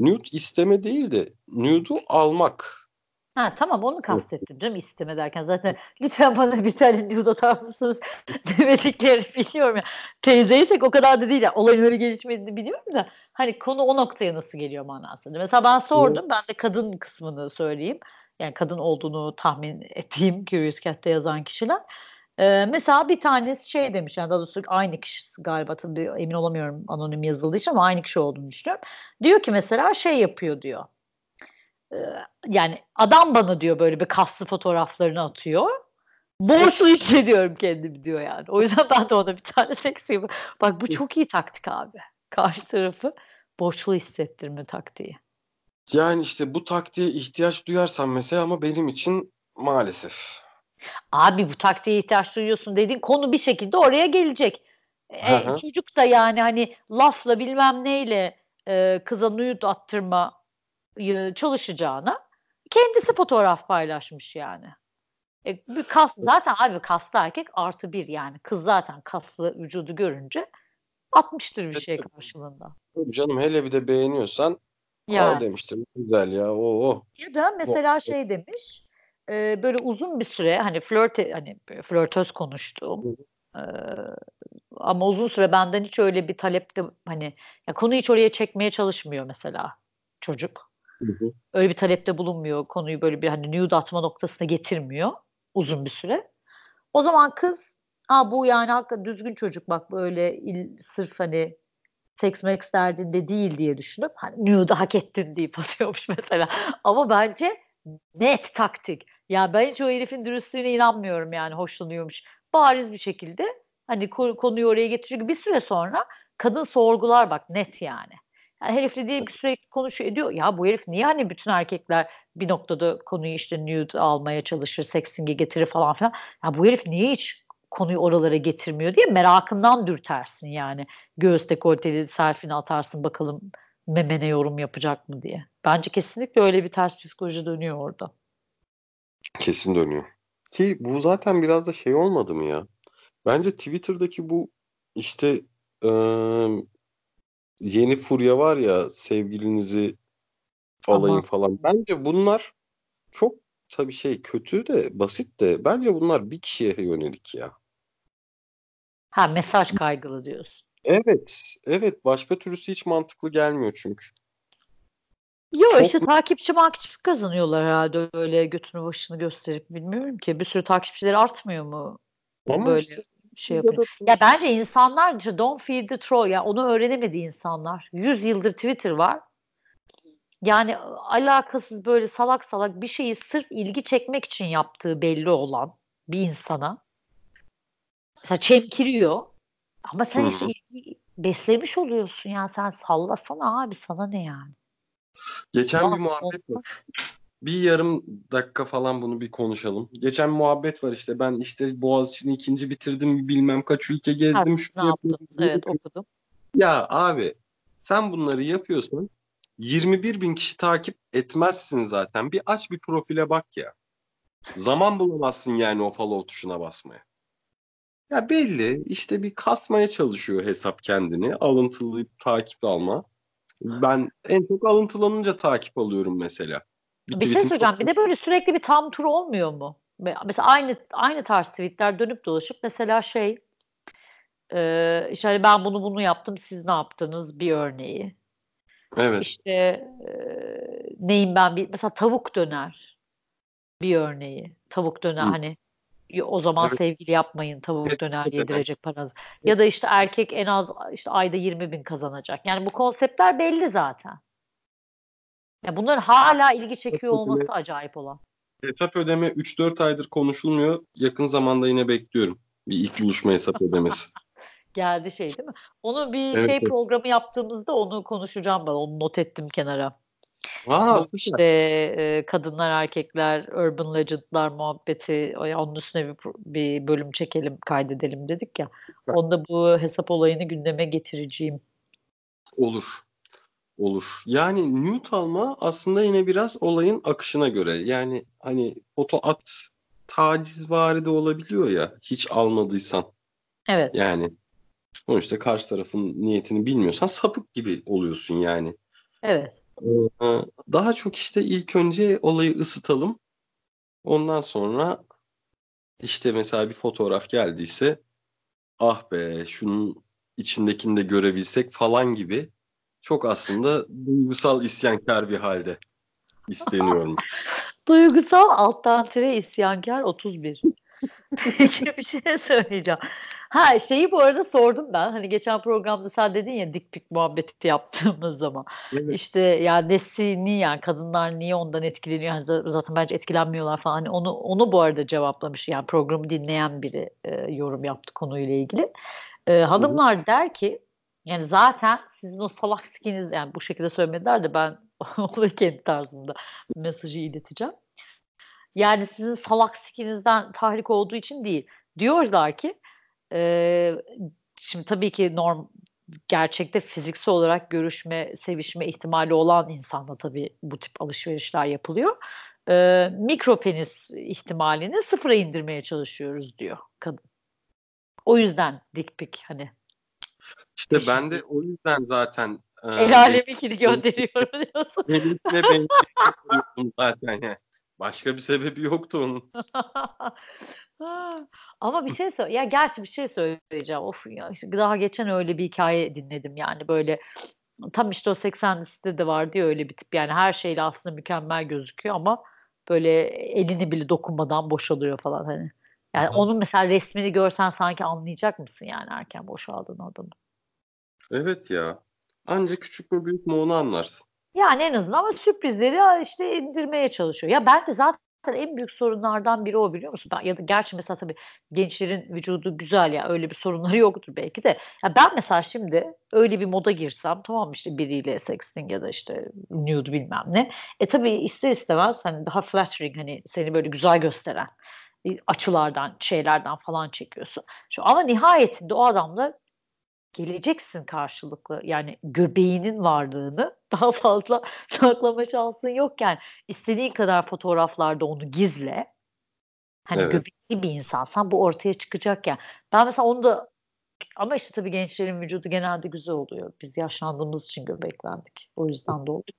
nude isteme değil de nude'u almak. Ha tamam onu kastettim canım isteme derken zaten lütfen bana bir tane nude atar mısınız demediklerini biliyorum ya. Teyzeysek o kadar da değil ya. Olayın öyle gelişmediğini biliyorum da hani konu o noktaya nasıl geliyor manasında. Mesela ben sordum ben de kadın kısmını söyleyeyim. Yani kadın olduğunu tahmin ettiğim Curious Cat'te yazan kişiler. Ee, mesela bir tanesi şey demiş yani daha doğrusu aynı kişisi galiba tabii emin olamıyorum anonim yazıldığı için ama aynı kişi olduğunu düşünüyorum. Diyor ki mesela şey yapıyor diyor. Ee, yani adam bana diyor böyle bir kaslı fotoğraflarını atıyor. Borçlu hissediyorum kendimi diyor yani. O yüzden ben de ona bir tane seksi Bak bu çok iyi taktik abi. Karşı tarafı borçlu hissettirme taktiği. Yani işte bu taktiğe ihtiyaç duyarsan mesela ama benim için maalesef. Abi bu taktiğe ihtiyaç duyuyorsun dediğin konu bir şekilde oraya gelecek. E, çocuk da yani hani lafla bilmem neyle e, kıza nude attırma çalışacağına kendisi fotoğraf paylaşmış yani. E, bir kas, zaten abi kaslı erkek artı bir yani. Kız zaten kaslı vücudu görünce atmıştır bir şey karşılığında. Canım hele bir de beğeniyorsan yani. Aa demiştim güzel ya o o. Ya da mesela o, şey demiş e, böyle uzun bir süre hani flört hani flörtöz konuştuğum e, ama uzun süre benden hiç öyle bir talepte hani ya konuyu hiç oraya çekmeye çalışmıyor mesela çocuk. Hı hı. Öyle bir talepte bulunmuyor. Konuyu böyle bir hani nude atma noktasına getirmiyor uzun bir süre. O zaman kız ha bu yani hakikaten düzgün çocuk bak böyle il, sırf hani seks meks derdinde değil diye düşünüp hani nude hak ettin deyip atıyormuş mesela. Ama bence net taktik. Ya ben hiç o herifin dürüstlüğüne inanmıyorum yani hoşlanıyormuş. Bariz bir şekilde hani konuyu oraya getiriyor. Bir süre sonra kadın sorgular bak net yani. Yani herifle diyelim ki sürekli konuşuyor ediyor. Ya bu herif niye hani bütün erkekler bir noktada konuyu işte nude almaya çalışır, sexting'e getirir falan filan. Ya bu herif niye hiç konuyu oralara getirmiyor diye merakından dürtersin yani. Göğüs dekolteli selfie'ni atarsın bakalım memene yorum yapacak mı diye. Bence kesinlikle öyle bir ters psikoloji dönüyor orada. Kesin dönüyor. Ki bu zaten biraz da şey olmadı mı ya? Bence Twitter'daki bu işte ıı, yeni furya var ya sevgilinizi alayım Ama... falan. Bence bunlar çok tabii şey kötü de basit de bence bunlar bir kişiye yönelik ya. Ha mesaj kaygılı diyorsun. Evet. Evet. Başka türlüsü hiç mantıklı gelmiyor çünkü. Yok Çok... işte takipçi makipçi kazanıyorlar herhalde öyle götünü başını gösterip bilmiyorum ki. Bir sürü takipçileri artmıyor mu? Ama böyle işte, şey yapıyor. Ya bence insanlar işte don't feed the troll ya onu öğrenemedi insanlar. 100 yıldır Twitter var. Yani alakasız böyle salak salak bir şeyi sırf ilgi çekmek için yaptığı belli olan bir insana mesela çemkiriyor ama sen Hı-hı. işte ilgi beslemiş oluyorsun ya sen sallasana abi sana ne yani. Geçen Ama bir muhabbet var. Bir yarım dakika falan bunu bir konuşalım. Geçen muhabbet var işte ben işte Boğaziçi'ni ikinci bitirdim bilmem kaç ülke gezdim. Ha, ne yaptınız? Evet okudum. Ya abi sen bunları yapıyorsun 21 bin kişi takip etmezsin zaten. Bir aç bir profile bak ya. Zaman bulamazsın yani o follow tuşuna basmaya. Ya belli işte bir kasmaya çalışıyor hesap kendini. Alıntılayıp takip alma. Ben en çok alıntılanınca takip alıyorum mesela. Bir, bir şey söyleyeceğim. Çok... Bir de böyle sürekli bir tam tur olmuyor mu? Mesela aynı aynı tarz tweetler dönüp dolaşıp mesela şey e, işte hani ben bunu bunu yaptım siz ne yaptınız bir örneği. Evet. İşte e, neyim ben bir mesela tavuk döner bir örneği. Tavuk döner Hı. hani o zaman evet. sevgili yapmayın tavuk döner yedirecek paranız. Ya da işte erkek en az işte ayda 20 bin kazanacak. Yani bu konseptler belli zaten. Ya bunların hala ilgi çekiyor olması acayip olan. Hesap ödeme 3-4 aydır konuşulmuyor. Yakın zamanda yine bekliyorum. Bir ilk buluşma hesap ödemesi. Geldi şey değil mi? Onu bir evet, şey evet. programı yaptığımızda onu konuşacağım ben. Onu not ettim kenara. Aa, işte e, kadınlar erkekler urban legendlar muhabbeti onun üstüne bir, bir bölüm çekelim kaydedelim dedik ya. Onda bu hesap olayını gündeme getireceğim. Olur. Olur. Yani nude alma aslında yine biraz olayın akışına göre. Yani hani foto at taciz vari de olabiliyor ya hiç almadıysan. Evet. Yani sonuçta karşı tarafın niyetini bilmiyorsan sapık gibi oluyorsun yani. Evet. Ee, daha çok işte ilk önce olayı ısıtalım. Ondan sonra işte mesela bir fotoğraf geldiyse ah be şunun içindekini de görebilsek falan gibi çok aslında duygusal isyankar bir halde isteniyorum. duygusal alttan tire isyankar 31. Peki bir şey söyleyeceğim. Ha şeyi bu arada sordum ben. Hani geçen programda sen dedin ya dik pik muhabbeti yaptığımız zaman. Evet. İşte ya nesini yani kadınlar niye ondan etkileniyor? Yani zaten bence etkilenmiyorlar falan. Hani onu onu bu arada cevaplamış. Yani programı dinleyen biri e, yorum yaptı konuyla ilgili. E, hanımlar Hı-hı. der ki yani zaten sizin o salak skiniz yani bu şekilde söylemediler de ben o da kendi tarzımda mesajı ileteceğim. Yani sizin salak sikinizden tahrik olduğu için değil. Diyorlar ki e, şimdi tabii ki norm gerçekte fiziksel olarak görüşme, sevişme ihtimali olan insanla tabii bu tip alışverişler yapılıyor. E, mikro penis ihtimalini sıfıra indirmeye çalışıyoruz diyor kadın. O yüzden dik pik hani. İşte ben de o yüzden zaten e, El alemikini gönderiyorum diyorsun. Benimle benziyorum zaten yani. Başka bir sebebi yoktu onun. Ama bir şey söyle. Ya gerçi bir şey söyleyeceğim. Of ya işte daha geçen öyle bir hikaye dinledim yani böyle tam işte o 80 listede de vardı ya öyle bir tip. Yani her şeyle aslında mükemmel gözüküyor ama böyle elini bile dokunmadan boşalıyor falan hani. Yani onun mesela resmini görsen sanki anlayacak mısın yani erken boşaldığın adamı. Evet ya. Ancak küçük mü büyük mü onu anlar. Yani en azından ama sürprizleri işte indirmeye çalışıyor. Ya bence zaten en büyük sorunlardan biri o biliyor musun? Ben, ya da gerçi mesela tabii gençlerin vücudu güzel ya öyle bir sorunları yoktur belki de. Ya ben mesela şimdi öyle bir moda girsem tamam işte biriyle sexting ya da işte nude bilmem ne. E tabii ister istemez hani daha flattering hani seni böyle güzel gösteren e, açılardan, şeylerden falan çekiyorsun. Şu, ama nihayetinde o adamla geleceksin karşılıklı. Yani göbeğinin varlığını daha fazla saklama şansın yok yani. İstediğin kadar fotoğraflarda onu gizle. Hani evet. göbekli bir insansan bu ortaya çıkacak ya. Yani. Ben mesela onu da ama işte tabii gençlerin vücudu genelde güzel oluyor. Biz yaşlandığımız için göbeklendik. O yüzden de oldu.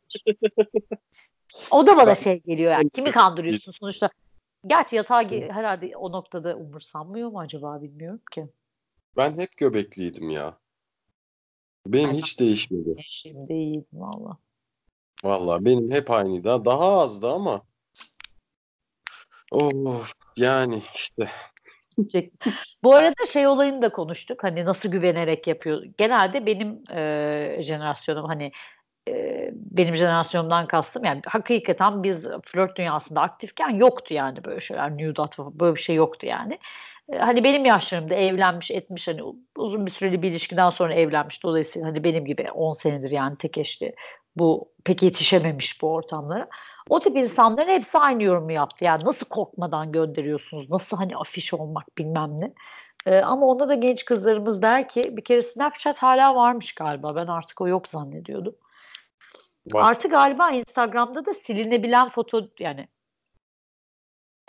o da bana şey geliyor yani. Kimi kandırıyorsun sonuçta? Gerçi yatağa herhalde o noktada umursanmıyor mu acaba bilmiyorum ki. Ben hep göbekliydim ya. Benim hiç değişmedi. Şimdi iyiydim valla. Valla benim hep aynıydı. Daha azdı ama. Oh yani işte. Bu arada şey olayını da konuştuk. Hani nasıl güvenerek yapıyor. Genelde benim e, jenerasyonum hani benim jenerasyonumdan kastım yani hakikaten biz flört dünyasında aktifken yoktu yani böyle şeyler nude böyle bir şey yoktu yani hani benim yaşlarımda evlenmiş etmiş hani uzun bir süreli bir ilişkiden sonra evlenmiş dolayısıyla hani benim gibi 10 senedir yani tek eşli bu pek yetişememiş bu ortamlara. O tip insanların hepsi aynı yorumu yaptı. Yani nasıl korkmadan gönderiyorsunuz? Nasıl hani afiş olmak bilmem ne. Ama onda da genç kızlarımız der ki bir kere Snapchat hala varmış galiba. Ben artık o yok zannediyordum. Var. Artı galiba Instagram'da da silinebilen foto yani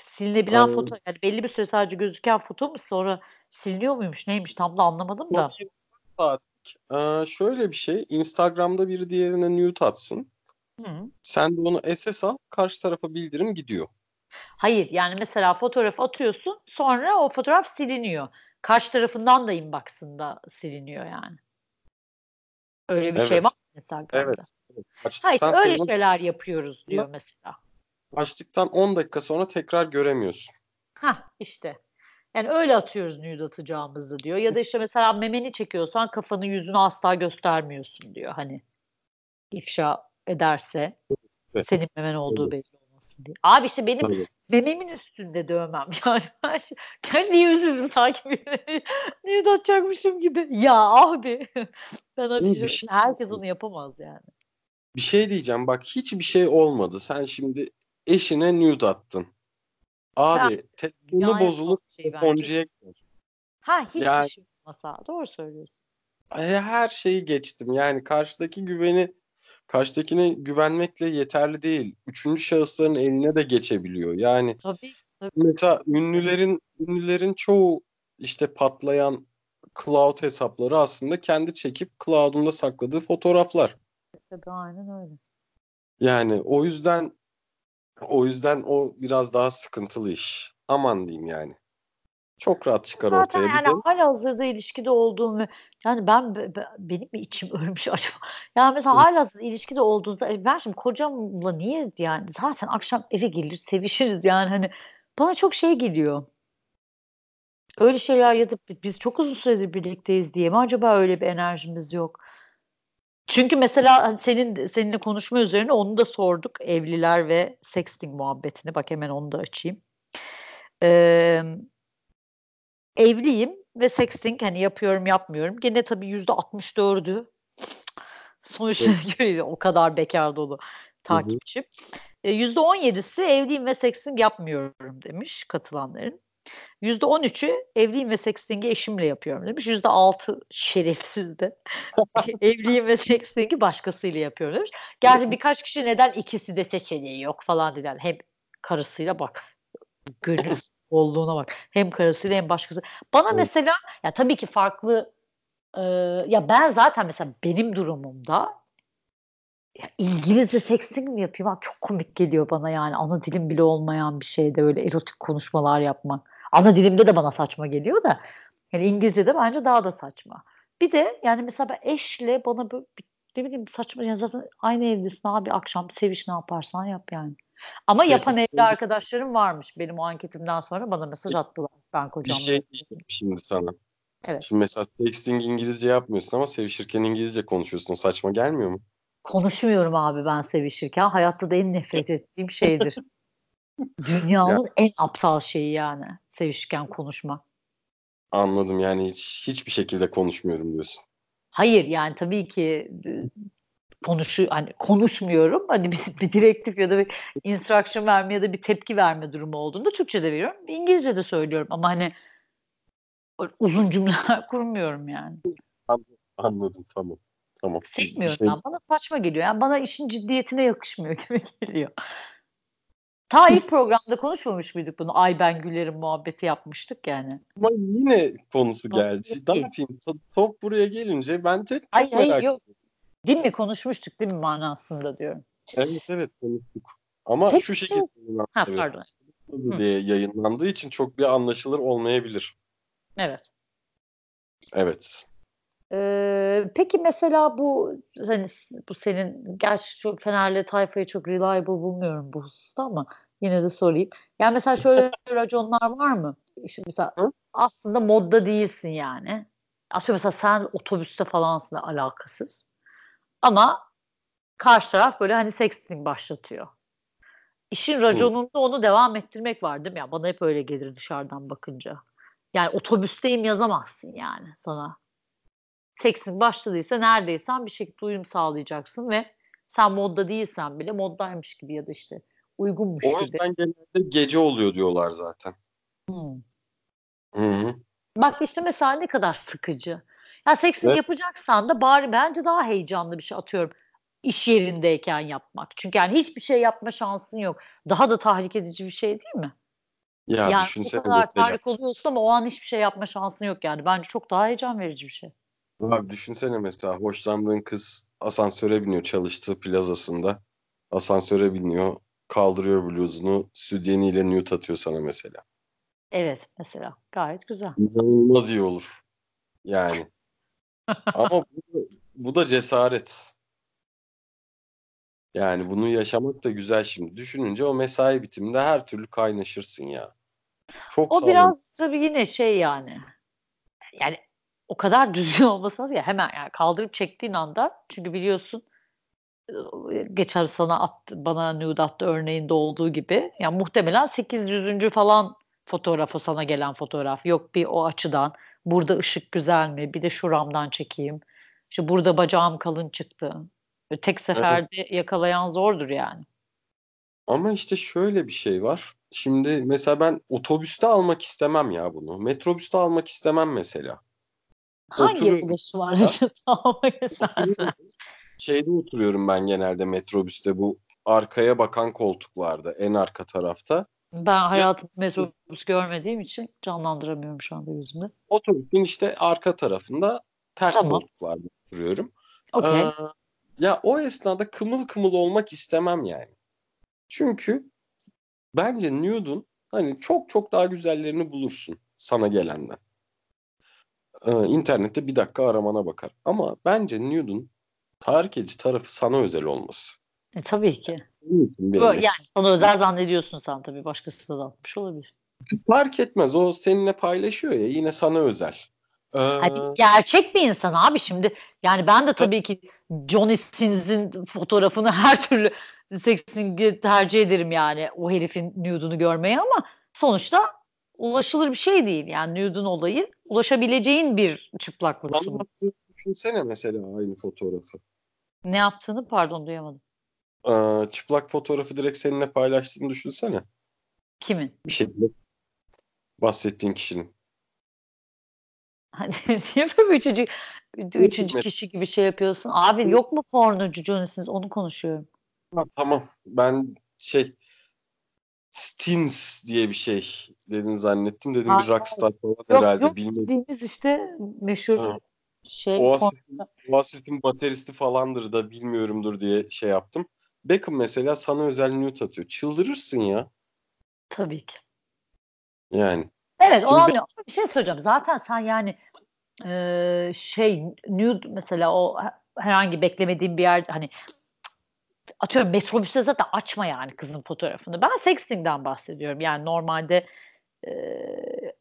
Silinebilen Anladım. foto yani belli bir süre sadece gözüken foto mu sonra siliniyor muymuş neymiş tam da anlamadım da. Ee, şöyle bir şey Instagram'da biri diğerine nude atsın. Hı. Sen de onu SS al karşı tarafa bildirim gidiyor. Hayır yani mesela fotoğraf atıyorsun sonra o fotoğraf siliniyor. Karşı tarafından da inbox'ında siliniyor yani. Öyle bir şey evet. şey var mı Instagram'da? Evet. Evet. Hayır öyle sonra... şeyler yapıyoruz diyor mesela. Açtıktan 10 dakika sonra tekrar göremiyorsun. Ha işte. Yani öyle atıyoruz nude atacağımızı diyor. Ya da işte mesela memeni çekiyorsan kafanı yüzünü asla göstermiyorsun diyor. Hani ifşa ederse evet. senin memen olduğu evet. belli olmasın diye. Abi işte benim evet. mememin üstünde dövmem yani. Kendi yüzümü sanki nude atacakmışım gibi. Ya abi. ben abi şey, herkes onu yapamaz yani. Bir şey diyeceğim bak hiçbir şey olmadı. Sen şimdi eşine nude attın. Abi ya, telefonu bozulup şey telefoncuya Ha hiç yani, şey olmasa. Doğru söylüyorsun. Her şeyi geçtim. Yani karşıdaki güveni karşıdakine güvenmekle yeterli değil. Üçüncü şahısların eline de geçebiliyor. Yani tabii, tabii. mesela ünlülerin ünlülerin çoğu işte patlayan cloud hesapları aslında kendi çekip cloud'unda sakladığı fotoğraflar. Tabii aynen öyle. Yani o yüzden o yüzden o biraz daha sıkıntılı iş. Aman diyeyim yani. Çok rahat çıkar Zaten ortaya. yani hala hazırda ilişkide olduğum yani ben, ben benim mi içim ölmüş acaba? Yani mesela hala hazırda ilişkide olduğunuzda e, ben şimdi kocamla niye yani zaten akşam eve gelir sevişiriz yani hani bana çok şey geliyor. Öyle şeyler ya da biz çok uzun süredir birlikteyiz diye mi acaba öyle bir enerjimiz yok? Çünkü mesela hani senin seninle konuşma üzerine onu da sorduk. Evliler ve sexting muhabbetini. Bak hemen onu da açayım. Ee, evliyim ve sexting hani yapıyorum yapmıyorum. Gene tabii yüzde 64'ü Sonuçları görüyor. O kadar bekar dolu takipçi. %17'si evliyim ve sexting yapmıyorum demiş katılanların. %13'ü evliyim ve sexting'i eşimle yapıyorum demiş. %6 şerefsiz de evliyim ve sexting'i başkasıyla yapıyorum demiş. Gerçi birkaç kişi neden ikisi de seçeneği yok falan dediler. Hem karısıyla bak gönül bolluğuna bak. Hem karısıyla hem başkası. Bana evet. mesela ya tabii ki farklı e, ya ben zaten mesela benim durumumda ya İngilizce sexting mi yapayım? Abi çok komik geliyor bana yani. Ana dilim bile olmayan bir şeyde öyle erotik konuşmalar yapmak. Ana dilimde de bana saçma geliyor da. Yani İngilizce'de bence daha da saçma. Bir de yani mesela ben eşle bana böyle ne bileyim saçma yani zaten aynı evdesin abi akşam seviş ne yaparsan yap yani. Ama yapan evli arkadaşlarım varmış. Benim o anketimden sonra bana mesaj attılar. Ben kocamla. şey şimdi sana. Evet. Şimdi mesela sexting İngilizce yapmıyorsun ama sevişirken İngilizce konuşuyorsun. Saçma gelmiyor mu? Konuşmuyorum abi ben sevişirken. Hayatta da en nefret ettiğim şeydir. Dünyanın ya. en aptal şeyi yani. Sevişirken konuşma. Anladım yani hiç, hiçbir şekilde konuşmuyorum diyorsun. Hayır yani tabii ki konuşu hani konuşmuyorum. Hani bir, bir direktif ya da bir instruction verme ya da bir tepki verme durumu olduğunda Türkçe'de veriyorum. İngilizce'de söylüyorum ama hani uzun cümleler kurmuyorum yani. Anladım tamam. Tamam. Sevmiyorum şey... ben. Bana saçma geliyor. Yani bana işin ciddiyetine yakışmıyor gibi geliyor. Ta ilk programda konuşmamış mıydık bunu? Ay ben gülerim muhabbeti yapmıştık yani. Ama yine konusu geldi. Yapayım? Top buraya gelince bence çok hayır, merak hayır, yok. Değil mi? Konuşmuştuk değil mi manasında diyorum. Evet evet konuştuk. Ama Peki, şu şekilde ha, pardon. diye yayınlandığı için çok bir anlaşılır olmayabilir. Evet. Evet. Ee, peki mesela bu hani bu senin gerçi çok Fenerli tayfayı çok reliable bulmuyorum bu hususta ama yine de sorayım. Yani mesela şöyle raconlar var mı? İşte mesela aslında modda değilsin yani. Aslında mesela sen otobüste falansın da alakasız. Ama karşı taraf böyle hani sexting başlatıyor. İşin raconunda onu devam ettirmek var değil mi? Ya bana hep öyle gelir dışarıdan bakınca. Yani otobüsteyim yazamazsın yani sana tekstin başladıysa neredeysen bir şekilde uyum sağlayacaksın ve sen modda değilsen bile moddaymış gibi ya da işte uygunmuş o gibi. O yüzden genelde gece oluyor diyorlar zaten. Hmm. Hı-hı. Bak işte mesela ne kadar sıkıcı. Ya seksin evet. yapacaksan da bari bence daha heyecanlı bir şey atıyorum. iş yerindeyken yapmak. Çünkü yani hiçbir şey yapma şansın yok. Daha da tahrik edici bir şey değil mi? Ya yani düşünsene. o kadar tahrik oluyorsun ama o an hiçbir şey yapma şansın yok yani. Bence çok daha heyecan verici bir şey. Abi düşünsene mesela hoşlandığın kız asansöre biniyor çalıştığı plazasında. Asansöre biniyor, kaldırıyor bluzunu, sütyeniyle nude atıyor sana mesela. Evet mesela gayet güzel. İnanılmaz iyi olur. Yani. Ama bu, bu da cesaret. Yani bunu yaşamak da güzel şimdi. Düşününce o mesai bitiminde her türlü kaynaşırsın ya. Çok o biraz tabii yine şey yani. Yani o kadar düzgün olması lazım ya hemen yani kaldırıp çektiğin anda çünkü biliyorsun geçer sana attı, bana nude attı örneğinde olduğu gibi yani muhtemelen 800. falan fotoğraf o sana gelen fotoğraf yok bir o açıdan burada ışık güzel mi bir de şuramdan çekeyim işte burada bacağım kalın çıktı tek seferde evet. yakalayan zordur yani. Ama işte şöyle bir şey var. Şimdi mesela ben otobüste almak istemem ya bunu. Metrobüste almak istemem mesela. Hangi yaşı var acaba? Şeyde oturuyorum ben genelde metrobüste bu arkaya bakan koltuklarda en arka tarafta. Ben hayatımda metrobüs görmediğim için canlandıramıyorum şu anda yüzümde. Otobüsün işte arka tarafında ters tamam. koltuklarda oturuyorum. Okay. Ee, ya o esnada kımıl kımıl olmak istemem yani. Çünkü bence nude'un hani çok çok daha güzellerini bulursun sana gelenden e, internette bir dakika aramana bakar. Ama bence Nude'un tahrik edici tarafı sana özel olması. E, tabii ki. yani sana özel zannediyorsun sen tabii. Başkası da atmış olabilir. Fark etmez. O seninle paylaşıyor ya yine sana özel. Ee... Hani gerçek bir insan abi şimdi. Yani ben de tabii ki Johnny Sins'in fotoğrafını her türlü seksini tercih ederim yani o herifin nude'unu görmeye ama sonuçta ulaşılır bir şey değil. Yani nude'un olayı ulaşabileceğin bir çıplaklık sunumu. Düşünsene mesela aynı fotoğrafı. Ne yaptığını pardon duyamadım. Aa, çıplak fotoğrafı direkt seninle paylaştığını düşünsene. Kimin? Bir şekilde bahsettiğin kişinin. Hani niye böyle üçüncü, üçüncü kişi gibi şey yapıyorsun? Abi yok mu pornocu Johnny'siniz? Onu konuşuyorum. Ha, tamam. Ben şey Stins diye bir şey dedin zannettim. Dedim bir rockstar falan Yok herhalde. yok Bilmedim. işte meşhur Ha. şey. Oasis'in, Oasis'in bateristi falandır da bilmiyorumdur diye şey yaptım. Beckham mesela sana özel nude atıyor. Çıldırırsın ya. Tabii ki. Yani. Evet o bir şey söyleyeceğim. Zaten sen yani e, şey nude mesela o herhangi beklemediğin bir yer hani atıyorum metrobüste zaten açma yani kızın fotoğrafını. Ben sexting'den bahsediyorum. Yani normalde e,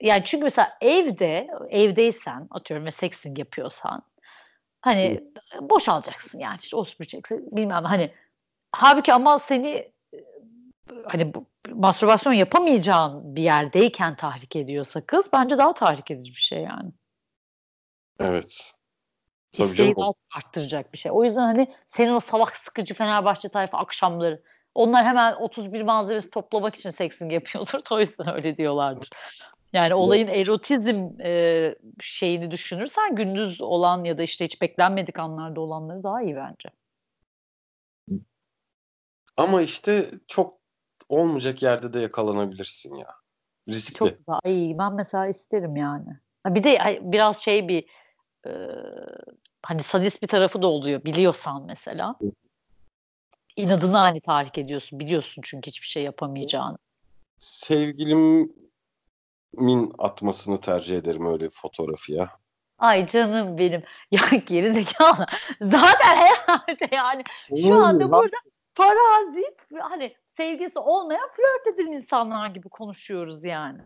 yani çünkü mesela evde evdeysen atıyorum ve sexting yapıyorsan hani boşalacaksın yani işte osuracaksın bilmem hani halbuki ama seni hani bu, mastürbasyon yapamayacağın bir yerdeyken tahrik ediyorsa kız bence daha tahrik edici bir şey yani. Evet. Tabii İsteği daha arttıracak bir şey. O yüzden hani senin o salak sıkıcı Fenerbahçe tayfa akşamları onlar hemen 31 malzemesi toplamak için sexting yapıyordur. O yüzden öyle diyorlardır. Yani olayın erotizm e, şeyini düşünürsen gündüz olan ya da işte hiç beklenmedik anlarda olanları daha iyi bence. Ama işte çok olmayacak yerde de yakalanabilirsin ya. Riskli. Çok güzel. Ay, ben mesela isterim yani. Bir de biraz şey bir e, hani sadist bir tarafı da oluyor biliyorsan mesela. İnadını hani tahrik ediyorsun. Biliyorsun çünkü hiçbir şey yapamayacağını. Sevgilimin atmasını tercih ederim öyle bir fotoğrafı ya. Ay canım benim. Ya geri zekalı. Zaten herhalde yani şu anda burada farazi hani sevgisi olmayan flört eden insanlar gibi konuşuyoruz yani.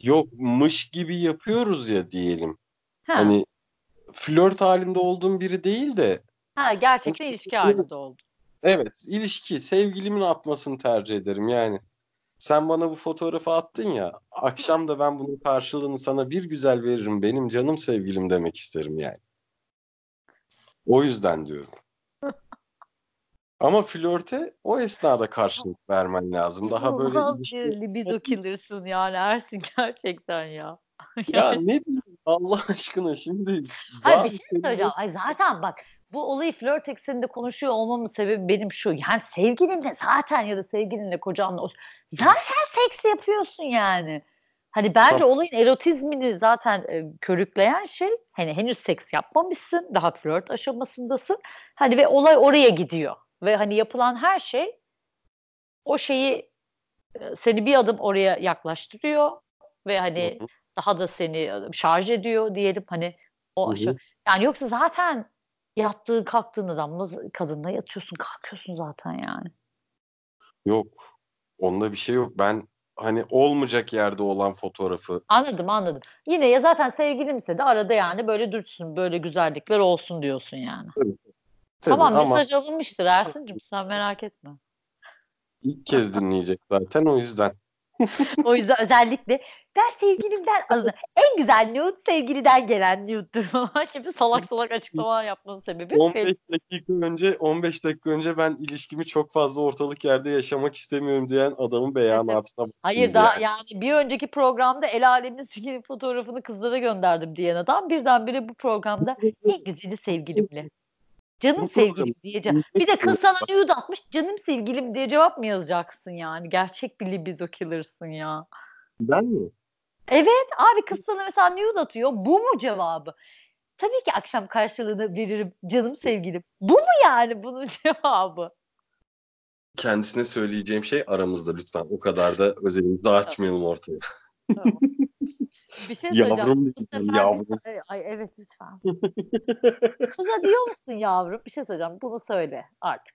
Yok mış gibi yapıyoruz ya diyelim. Ha, Hani flört halinde olduğum biri değil de ha gerçekten ilişki halinde oldu. evet ilişki sevgilimin atmasını tercih ederim yani. Sen bana bu fotoğrafı attın ya akşam da ben bunun karşılığını sana bir güzel veririm benim canım sevgilim demek isterim yani. O yüzden diyorum. Ama flörte o esnada karşılık vermen lazım. Daha böyle ilişki- bir libido killer'sın yani Ersin gerçekten ya. Ya ne bileyim Allah aşkına şimdi Hayır bir şey senin- söyleyeceğim. Ay zaten bak bu olayı flört ekseninde konuşuyor olmamın sebebi benim şu. Yani sevgilinle zaten ya da sevgilinle kocanla o- zaten seks yapıyorsun yani. Hani bence Tamam. olayın erotizmini zaten e, körükleyen şey hani henüz seks yapmamışsın. Daha flört aşamasındasın. Hani ve olay oraya gidiyor. Ve hani yapılan her şey o şeyi e, seni bir adım oraya yaklaştırıyor ve hani Hı hı. Daha da seni şarj ediyor diyelim hani o Hı hı. yani yoksa zaten yattığın kalktığın adamla kadınla yatıyorsun kalkıyorsun zaten yani. Yok. Onda bir şey yok. Ben hani olmayacak yerde olan fotoğrafı Anladım anladım. Yine ya zaten sevgilimse de arada yani böyle dürtsün böyle güzellikler olsun diyorsun yani. tabii tamam ama mesaj alınmıştır Ersin'cim sen merak etme. ilk kez dinleyecek zaten o yüzden. O yüzden özellikle ben sevgilimden alın. En güzel nude sevgiliden gelen nude'dur gibi salak salak açıklama yapmanın sebebi. 15 dakika önce 15 dakika önce ben ilişkimi çok fazla ortalık yerde yaşamak istemiyorum diyen adamın beyanatına baktım Hayır daha yani. yani bir önceki programda el alemin fotoğrafını kızlara gönderdim diyen adam birdenbire bu programda en güzeli sevgilimle. Canım Bu program- sevgilim diyeceğim. Bir de kız sana nude atmış canım sevgilim diye cevap mı yazacaksın yani? Gerçek bir libido killer'sın ya. Ben mi? Evet abi kız sana mesela nude atıyor. Bu mu cevabı? Tabii ki akşam karşılığını veririm canım sevgilim. Bu mu yani bunun cevabı? Kendisine söyleyeceğim şey aramızda lütfen. O kadar da özelimizi açmayalım ortaya. Tamam. Bir şey söyleyeceğim. Yavrum diyeceğim, sefer yavrum. Ay, evet lütfen. Kıza diyor musun yavrum? Bir şey söyleyeceğim. Bunu söyle artık.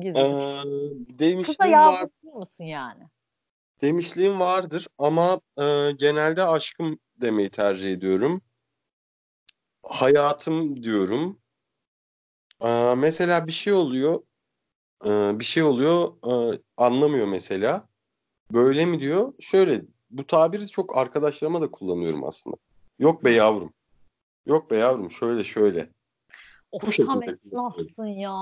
Gizli. Ee, Kıza yavrum var, diyor musun yani? demişliğim vardır ama e, genelde aşkım demeyi tercih ediyorum. Hayatım diyorum. Ee, mesela bir şey oluyor. Ee, bir şey oluyor. e, anlamıyor mesela. Böyle mi diyor? Şöyle bu tabiri çok arkadaşlarıma da kullanıyorum aslında. Yok be yavrum. Yok be yavrum şöyle şöyle. Of tam esnafsın ya.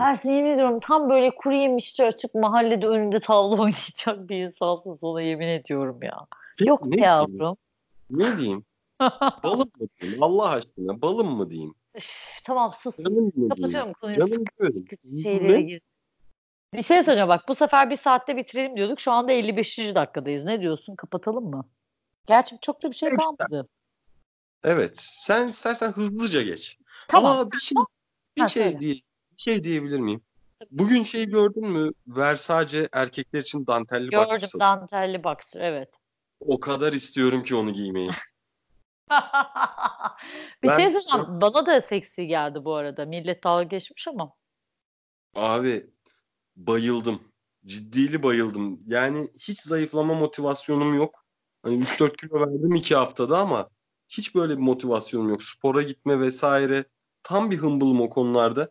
Ersin yemin ediyorum tam böyle kuru yemişçi açık mahallede önünde tavla oynayacak bir insansın sana yemin ediyorum ya. Yok ne be yavrum. Ne diyeyim? balım mı diyeyim? Allah aşkına balım mı diyeyim? Üf, tamam sus. Canım mı diyeyim? Kapatıyorum konuyu. Canım diyorum. Şeylere Ne? Bir şey söyleyeceğim bak bu sefer bir saatte bitirelim diyorduk. Şu anda 55. dakikadayız. Ne diyorsun? Kapatalım mı? Gerçi çok da bir şey kalmadı. Evet. Sen istersen hızlıca geç. Tamam. Aa, bir şey, bir Ha, şey söyle. diye, bir şey diyebilir miyim? Bugün şey gördün mü? Versace erkekler için dantelli boxer Gördüm dantelli boxer evet. O kadar istiyorum ki onu giymeyi. bir Ben şey söyleyeceğim. Bana da seksi geldi bu arada. Millet dalga geçmiş ama. Abi bayıldım. Ciddili bayıldım. Yani hiç zayıflama motivasyonum yok. Hani 3-4 kilo verdim 2 haftada ama hiç böyle bir motivasyonum yok. Spora gitme vesaire. Tam bir hımbılım o konularda.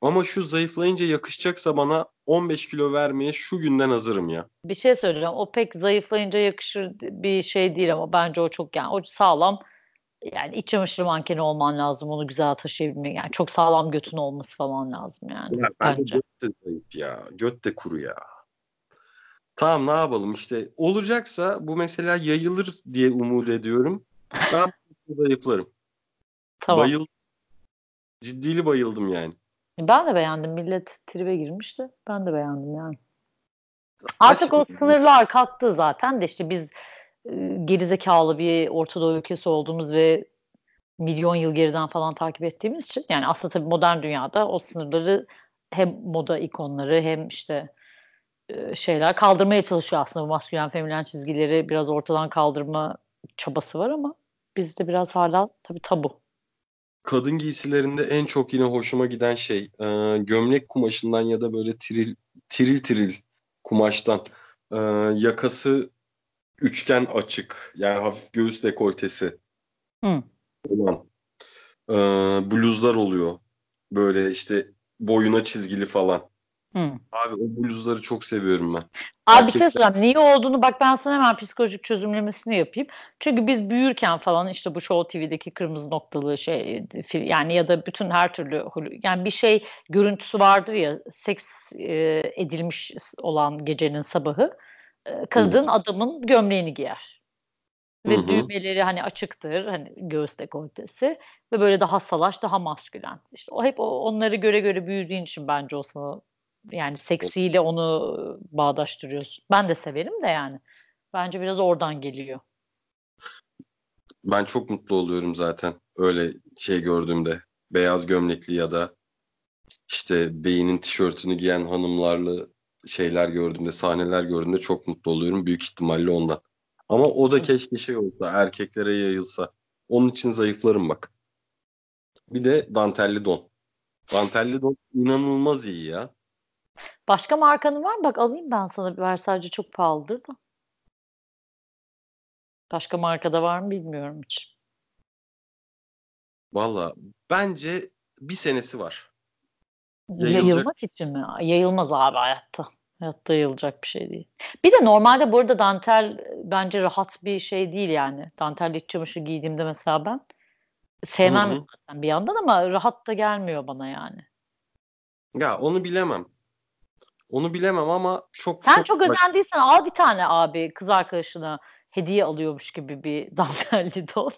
Ama şu zayıflayınca yakışacaksa bana 15 kilo vermeye şu günden hazırım ya. Bir şey söyleyeceğim. O pek zayıflayınca yakışır bir şey değil ama bence o çok yani o sağlam yani iç çamaşırı mankeni olman lazım onu güzel taşıyabilmek. Yani çok sağlam götün olması falan lazım yani. Ya ben bence. göt de zayıf ya. Göt de kuru ya. Tamam ne yapalım işte. Olacaksa bu mesela yayılır diye umut ediyorum. Ben zayıflarım. Tamam. Bayıldım. Ciddili bayıldım yani. Ben de beğendim. Millet tribe girmişti. Ben de beğendim yani. Artık o Aşkım. sınırlar kalktı zaten de işte biz gerizekalı bir Orta Doğu ülkesi olduğumuz ve milyon yıl geriden falan takip ettiğimiz için yani aslında tabii modern dünyada o sınırları hem moda ikonları hem işte şeyler kaldırmaya çalışıyor aslında bu maskülen feminen çizgileri biraz ortadan kaldırma çabası var ama bizde biraz hala tabii tabu. Kadın giysilerinde en çok yine hoşuma giden şey e, gömlek kumaşından ya da böyle tiril tiril tiril kumaştan e, yakası üçgen açık yani hafif göğüs dekoltesi Hı. olan e, bluzlar oluyor. Böyle işte boyuna çizgili falan. Hı. Abi o bluzları çok seviyorum ben. Abi bir şey söyleyeceğim. Niye olduğunu bak ben sana hemen psikolojik çözümlemesini yapayım. Çünkü biz büyürken falan işte bu Show TV'deki kırmızı noktalı şey yani ya da bütün her türlü yani bir şey görüntüsü vardır ya seks e, edilmiş olan gecenin sabahı kadın adamın gömleğini giyer. Ve Hı hı. düğmeleri hani açıktır hani göğüs dekoltesi ve böyle daha salaş daha maskülen. İşte o hep o, onları göre göre büyüdüğün için bence o sana yani seksiyle onu bağdaştırıyorsun. Ben de severim de yani. Bence biraz oradan geliyor. Ben çok mutlu oluyorum zaten öyle şey gördüğümde. Beyaz gömlekli ya da işte beyinin tişörtünü giyen hanımlarla şeyler gördüğümde, sahneler gördüğümde çok mutlu oluyorum. Büyük ihtimalle ondan. Ama o da keşke şey olsa, erkeklere yayılsa. Onun için zayıflarım bak. Bir de dantelli don. Dantelli don inanılmaz iyi ya. Başka markanın var mı? Bak alayım ben sana Versace çok pahalıdır da. Başka markada var mı bilmiyorum hiç. Valla bence bir senesi var. Yayılacak. Yayılmak için mi? Yayılmaz abi hayatta. Hayatta yayılacak bir şey değil. Bir de normalde bu arada dantel e, bence rahat bir şey değil yani. Dantelli iç çamaşır giydiğimde mesela ben sevmem Hı hı. zaten bir yandan ama rahat da gelmiyor bana yani. Ya onu bilemem. Onu bilemem ama çok Sen çok baş- özendiysen al bir tane abi kız arkadaşına hediye alıyormuş gibi bir dantelli don.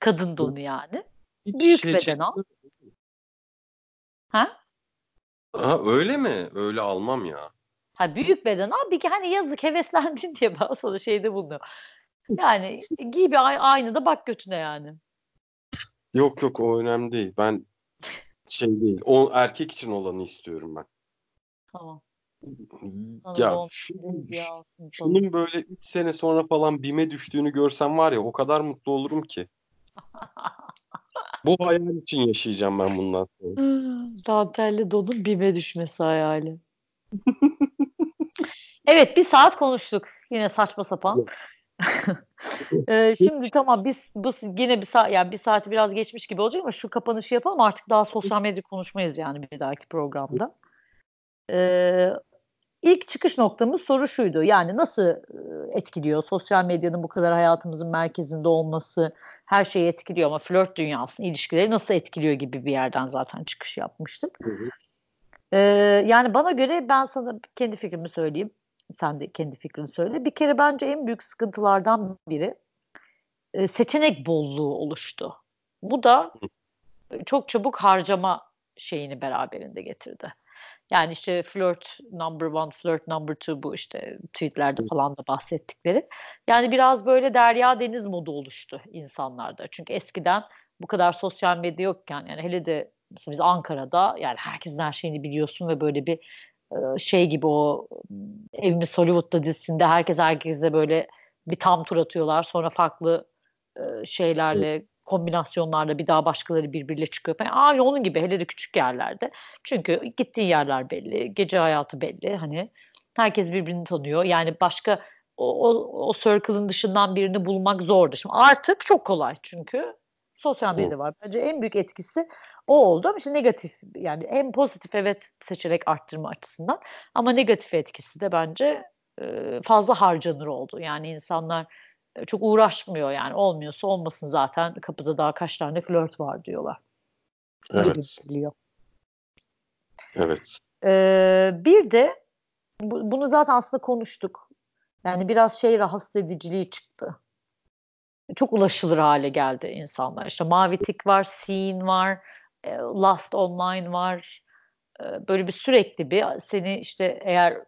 Kadın donu yani. Büyük şey beden al. Ha? Ha, öyle mi? Öyle almam ya. Ha büyük beden al. Bir ki hani yazık heveslendin diye ben sana şeyde bulunuyor. Yani giy bir ay- aynada bak götüne yani. Yok yok o önemli değil. Ben şey değil. O erkek için olanı istiyorum ben. Tamam. Ya Anladım. şu, şunun böyle 3 sene sonra falan BİM'e düştüğünü görsem var ya o kadar mutlu olurum ki. Bu hayal için yaşayacağım ben bundan sonra. Dantelli donun bime düşmesi hayali. evet bir saat konuştuk. Yine saçma sapan. Ee, şimdi tamam biz bu yine bir saat yani bir saati biraz geçmiş gibi olacak ama şu kapanışı yapalım artık daha sosyal medya konuşmayız yani bir dahaki programda. Ee, ilk çıkış noktamız soru şuydu. Yani nasıl etkiliyor sosyal medyanın bu kadar hayatımızın merkezinde olması her şeyi etkiliyor ama flört dünyasını, ilişkileri nasıl etkiliyor gibi bir yerden zaten çıkış yapmıştık. Hı hı. Ee, yani bana göre ben sana kendi fikrimi söyleyeyim. Sen de kendi fikrini söyle. Bir kere bence en büyük sıkıntılardan biri e, seçenek bolluğu oluştu. Bu da çok çabuk harcama şeyini beraberinde getirdi. Yani işte flirt number one, flirt number two bu işte tweetlerde falan da bahsettikleri. Yani biraz böyle derya deniz modu oluştu insanlarda. Çünkü eskiden bu kadar sosyal medya yokken yani hele de biz Ankara'da yani herkesin her şeyini biliyorsun ve böyle bir şey gibi o Evimiz Hollywood'da dizisinde herkes herkesle böyle bir tam tur atıyorlar. Sonra farklı şeylerle kombinasyonlarla bir daha başkaları birbiriyle çıkıyor falan. Aynı onun gibi hele de küçük yerlerde. Çünkü gittiğin yerler belli, gece hayatı belli. Hani herkes birbirini tanıyor. Yani başka o, o, o circle'ın dışından birini bulmak zordu. Şimdi artık çok kolay çünkü sosyal medya var. Bence en büyük etkisi o oldu ama işte negatif yani hem pozitif evet seçerek arttırma açısından ama negatif etkisi de bence fazla harcanır oldu. Yani insanlar çok uğraşmıyor yani olmuyorsa olmasın zaten kapıda daha kaç tane flört var diyorlar. Evet. Evet. Ee, bir de bu, bunu zaten aslında konuştuk. Yani biraz şey rahatsız ediciliği çıktı. Çok ulaşılır hale geldi insanlar. İşte Mavi Tik var, Scene var, Last Online var. Böyle bir sürekli bir seni işte eğer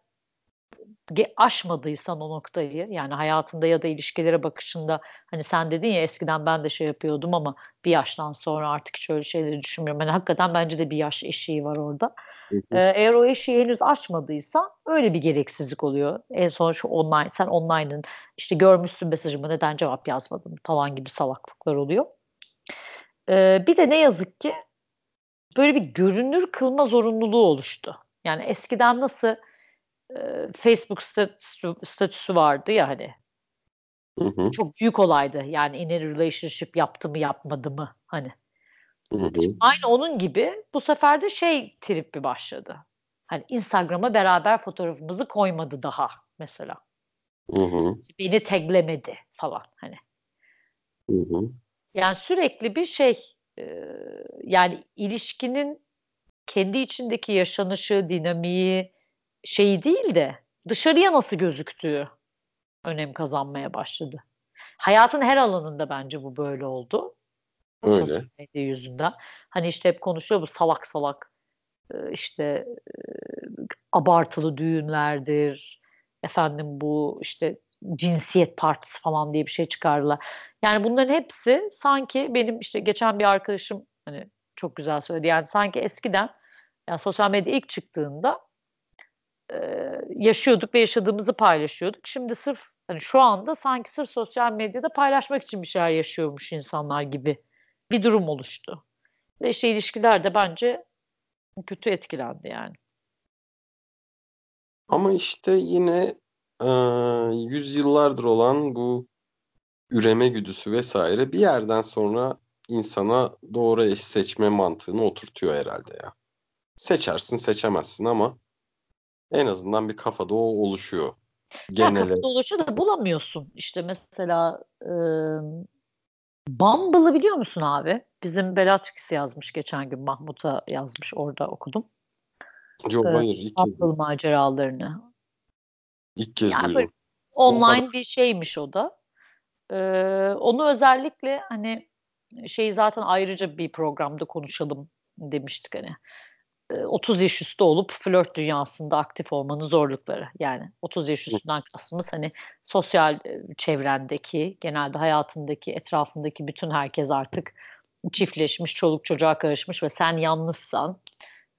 aşmadıysan o noktayı yani hayatında ya da ilişkilere bakışında hani sen dedin ya eskiden ben de şey yapıyordum ama bir yaştan sonra artık hiç öyle şeyleri düşünmüyorum. Yani hakikaten bence de bir yaş eşiği var orada. Ee, eğer o eşiği henüz aşmadıysan öyle bir gereksizlik oluyor. En son şu online sen online'ın işte görmüşsün mesajımı neden cevap yazmadın falan gibi salaklıklar oluyor. Ee, bir de ne yazık ki böyle bir görünür kılma zorunluluğu oluştu. Yani eskiden nasıl Facebook statüsü, statüsü vardı ya hani. Hı hı. Çok büyük olaydı. Yani in a relationship yaptı mı yapmadı mı hani. Hı hı. Aynı onun gibi bu sefer de şey tripi başladı. Hani Instagram'a beraber fotoğrafımızı koymadı daha mesela. Hı hı. Beni taglemedi falan hani. Hı hı. Yani sürekli bir şey e, yani ilişkinin kendi içindeki yaşanışı, dinamiği, şeyi değil de dışarıya nasıl gözüktüğü önem kazanmaya başladı. Hayatın her alanında bence bu böyle oldu. Öyle. Medya yüzünden. Hani işte hep konuşuyor bu salak salak işte abartılı düğünlerdir. Efendim bu işte cinsiyet partisi falan diye bir şey çıkardılar. Yani bunların hepsi sanki benim işte geçen bir arkadaşım hani çok güzel söyledi. Yani sanki eskiden yani sosyal medya ilk çıktığında yaşıyorduk ve yaşadığımızı paylaşıyorduk. Şimdi sırf hani şu anda sanki sırf sosyal medyada paylaşmak için bir şeyler yaşıyormuş insanlar gibi bir durum oluştu. Ve işte ilişkiler de bence kötü etkilendi yani. Ama işte yine e, yüzyıllardır olan bu üreme güdüsü vesaire bir yerden sonra insana doğru eş seçme mantığını oturtuyor herhalde ya. Seçersin seçemezsin ama en azından bir kafada o oluşuyor. Genele. Ya kafada oluşuyor da bulamıyorsun. İşte mesela e, Bumble'ı biliyor musun abi? Bizim Bellatrix yazmış geçen gün. Mahmut'a yazmış. Orada okudum. Yok ee, hayır. Ilk Bumble maceralarını. İlk kez yani duydum. Online bir şeymiş o da. Ee, onu özellikle hani şey zaten ayrıca bir programda konuşalım demiştik hani. 30 yaş üstü olup flört dünyasında aktif olmanın zorlukları. Yani 30 yaş üstünden kastımız hani sosyal çevrendeki, genelde hayatındaki, etrafındaki bütün herkes artık çiftleşmiş, çoluk çocuğa karışmış ve sen yalnızsan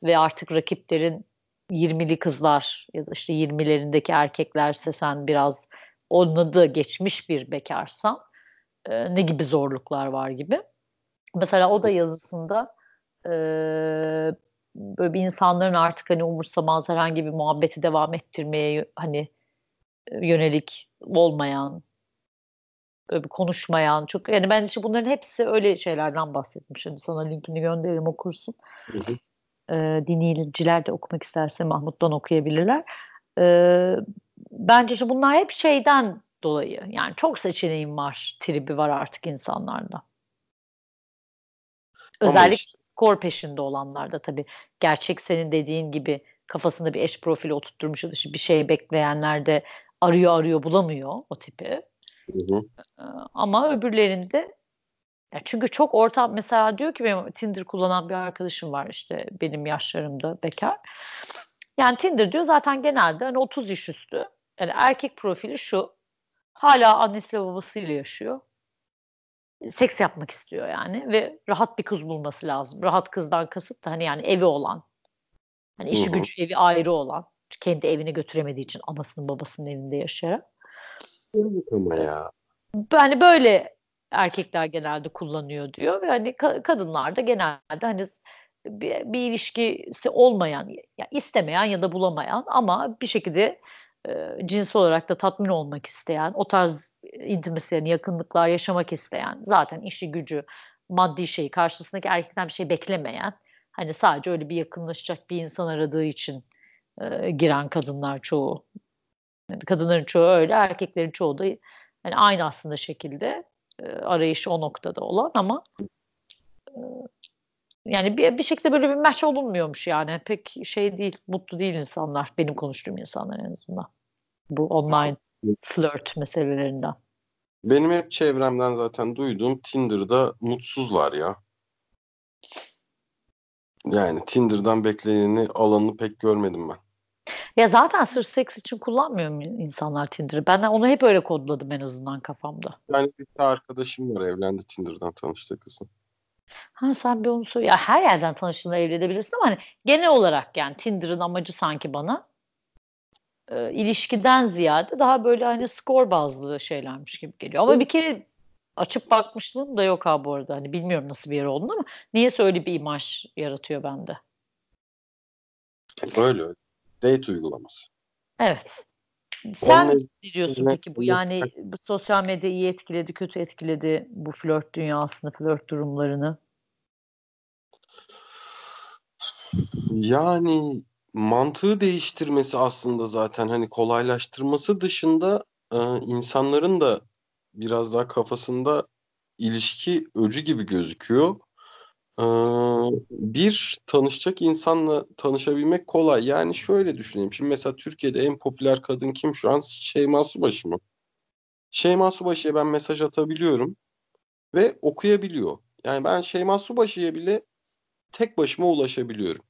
ve artık rakiplerin 20'li kızlar ya da işte 20'lerindeki erkeklerse sen biraz onu da geçmiş bir bekarsan ne gibi zorluklar var gibi. Mesela o da yazısında e, böyle bir insanların artık hani umursamaz herhangi bir muhabbeti devam ettirmeye hani yönelik olmayan konuşmayan çok yani ben işte bunların hepsi öyle şeylerden bahsetmiş. Hani sana linkini gönderirim okursun. Hı hı. E, dinleyiciler de okumak isterse Mahmut'tan okuyabilirler. e, bence işte bunlar hep şeyden dolayı. Yani çok seçeneğim var, tribi var artık insanlarda. Özellikle işte, skor peşinde olanlarda tabii. Gerçek senin dediğin gibi kafasında bir eş profili oturtturmuş ya da bir şey bekleyenler de arıyor arıyor bulamıyor o tipi. Hı hı. Ama öbürlerinde ya çünkü çok ortam mesela diyor ki benim Tinder kullanan bir arkadaşım var işte benim yaşlarımda bekar. Yani Tinder diyor zaten genelde hani 30 yaş üstü. Yani erkek profili şu. Hala annesiyle babasıyla yaşıyor. Seks yapmak istiyor yani ve rahat bir kız bulması lazım. Rahat kızdan kasıt da hani yani evi olan. Hani işi Hı-hı. gücü evi ayrı olan. Kendi evine götüremediği için anasının babasının evinde yaşayarak. Ama ya. Yani böyle erkekler genelde kullanıyor diyor ve hani ka- kadınlar da genelde hani bir, bir ilişkisi olmayan, ya istemeyen ya da bulamayan ama bir şekilde e, cins olarak da tatmin olmak isteyen, o tarz intimasiyen, yakınlıklar yaşamak isteyen, zaten işi gücü, maddi şeyi karşısındaki erkekten bir şey beklemeyen, hani sadece öyle bir yakınlaşacak bir insan aradığı için e, giren kadınlar çoğu. Yani kadınların çoğu öyle, erkeklerin çoğu da yani aynı aslında şekilde e, arayışı o noktada olan ama e, yani bir, bir şekilde böyle bir maç olunmuyormuş yani. Pek şey değil, mutlu değil insanlar. Benim konuştuğum insanlar en azından. Bu online flirt meselelerinden. Benim hep çevremden zaten duyduğum Tinder'da mutsuzlar ya. Yani Tinder'dan bekleneni alanını pek görmedim ben. Ya zaten sırf seks için kullanmıyor mu insanlar Tinder'ı? Ben onu hep öyle kodladım en azından kafamda. Yani bir arkadaşım var evlendi Tinder'dan tanıştı kızın. Ha sen bir onu söyle. Ya her yerden tanıştığında evlenebilirsin ama hani genel olarak yani Tinder'ın amacı sanki bana e, ilişkiden ziyade daha böyle hani skor bazlı şeylermiş gibi geliyor. Ama bir kere açıp bakmışlığım da yok ha bu arada. Hani bilmiyorum nasıl bir yer olduğunu ama niye öyle bir imaj yaratıyor bende. Öyle öyle. Date uygulaması. Evet. Sen ne diyorsun peki bu? Yani bu sosyal medya iyi etkiledi, kötü etkiledi bu flört dünyasını, flört durumlarını. Yani mantığı değiştirmesi aslında zaten hani kolaylaştırması dışında e, insanların da biraz daha kafasında ilişki öcü gibi gözüküyor. E, bir tanışacak insanla tanışabilmek kolay. Yani şöyle düşüneyim. Şimdi mesela Türkiye'de en popüler kadın kim şu an? Şeyma Subaşı mı? Şeyma Subaşı'ya ben mesaj atabiliyorum ve okuyabiliyor. Yani ben Şeyma Subaşı'ya bile tek başıma ulaşabiliyorum.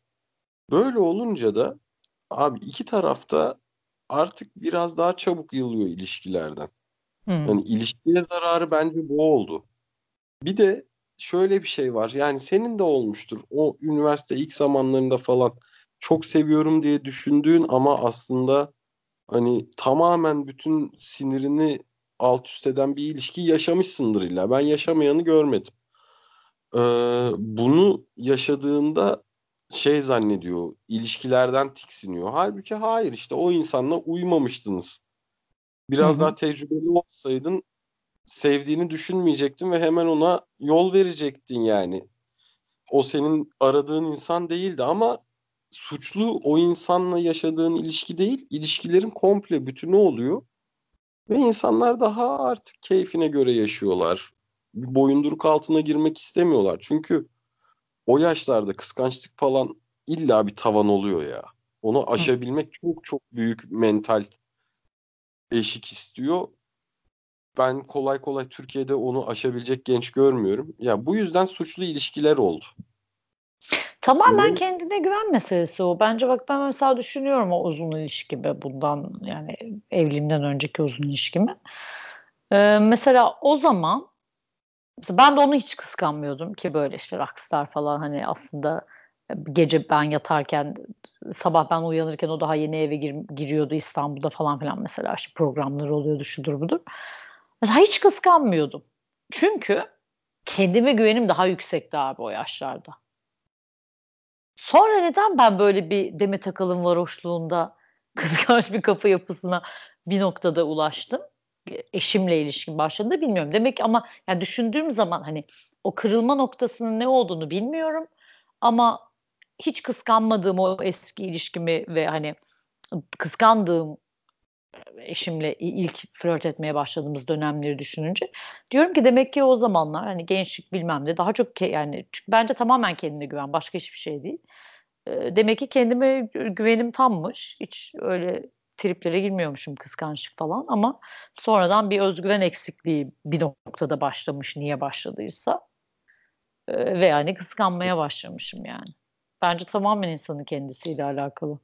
Böyle olunca da abi iki tarafta artık biraz daha çabuk yılıyor ilişkilerden. Hmm. Yani ilişkiye zararı bence bu oldu. Bir de şöyle bir şey var. Yani senin de olmuştur. O üniversite ilk zamanlarında falan çok seviyorum diye düşündüğün ama aslında hani tamamen bütün sinirini alt üst eden bir ilişki yaşamışsındır illa. Ben yaşamayanı görmedim. Ee, bunu yaşadığında şey zannediyor, ilişkilerden tiksiniyor. Halbuki hayır işte o insanla uymamıştınız. Biraz Hı-hı. daha tecrübeli olsaydın sevdiğini düşünmeyecektin ve hemen ona yol verecektin yani. O senin aradığın insan değildi ama suçlu o insanla yaşadığın ilişki değil, ilişkilerin komple bütünü oluyor. Ve insanlar daha artık keyfine göre yaşıyorlar. Bir boyunduruk altına girmek istemiyorlar. Çünkü o yaşlarda kıskançlık falan illa bir tavan oluyor ya. Onu aşabilmek çok çok büyük mental eşik istiyor. Ben kolay kolay Türkiye'de onu aşabilecek genç görmüyorum. Ya bu yüzden suçlu ilişkiler oldu. Tamamen kendine güven meselesi o. Bence bak ben mesela düşünüyorum o uzun ilişkimi bundan yani evliliğimden önceki uzun ilişkimi. Ee, mesela o zaman ben de onu hiç kıskanmıyordum ki böyle işte rockstar falan hani aslında gece ben yatarken sabah ben uyanırken o daha yeni eve gir, giriyordu İstanbul'da falan filan mesela işte programları oluyordu şudur budur. Mesela hiç kıskanmıyordum. Çünkü kendime güvenim daha yüksekti abi o yaşlarda. Sonra neden ben böyle bir Demet Akalın varoşluğunda kıskanç bir kapı yapısına bir noktada ulaştım? Eşimle ilişkim başladığında bilmiyorum. Demek ki ama yani düşündüğüm zaman hani o kırılma noktasının ne olduğunu bilmiyorum. Ama hiç kıskanmadığım o eski ilişkimi ve hani kıskandığım eşimle ilk flört etmeye başladığımız dönemleri düşününce diyorum ki demek ki o zamanlar hani gençlik bilmem de daha çok yani bence tamamen kendine güven başka hiçbir şey değil. Demek ki kendime güvenim tammış. Hiç öyle triplere girmiyormuşum kıskançlık falan ama sonradan bir özgüven eksikliği bir noktada başlamış niye başladıysa ve yani kıskanmaya başlamışım yani. Bence tamamen insanın kendisiyle alakalı.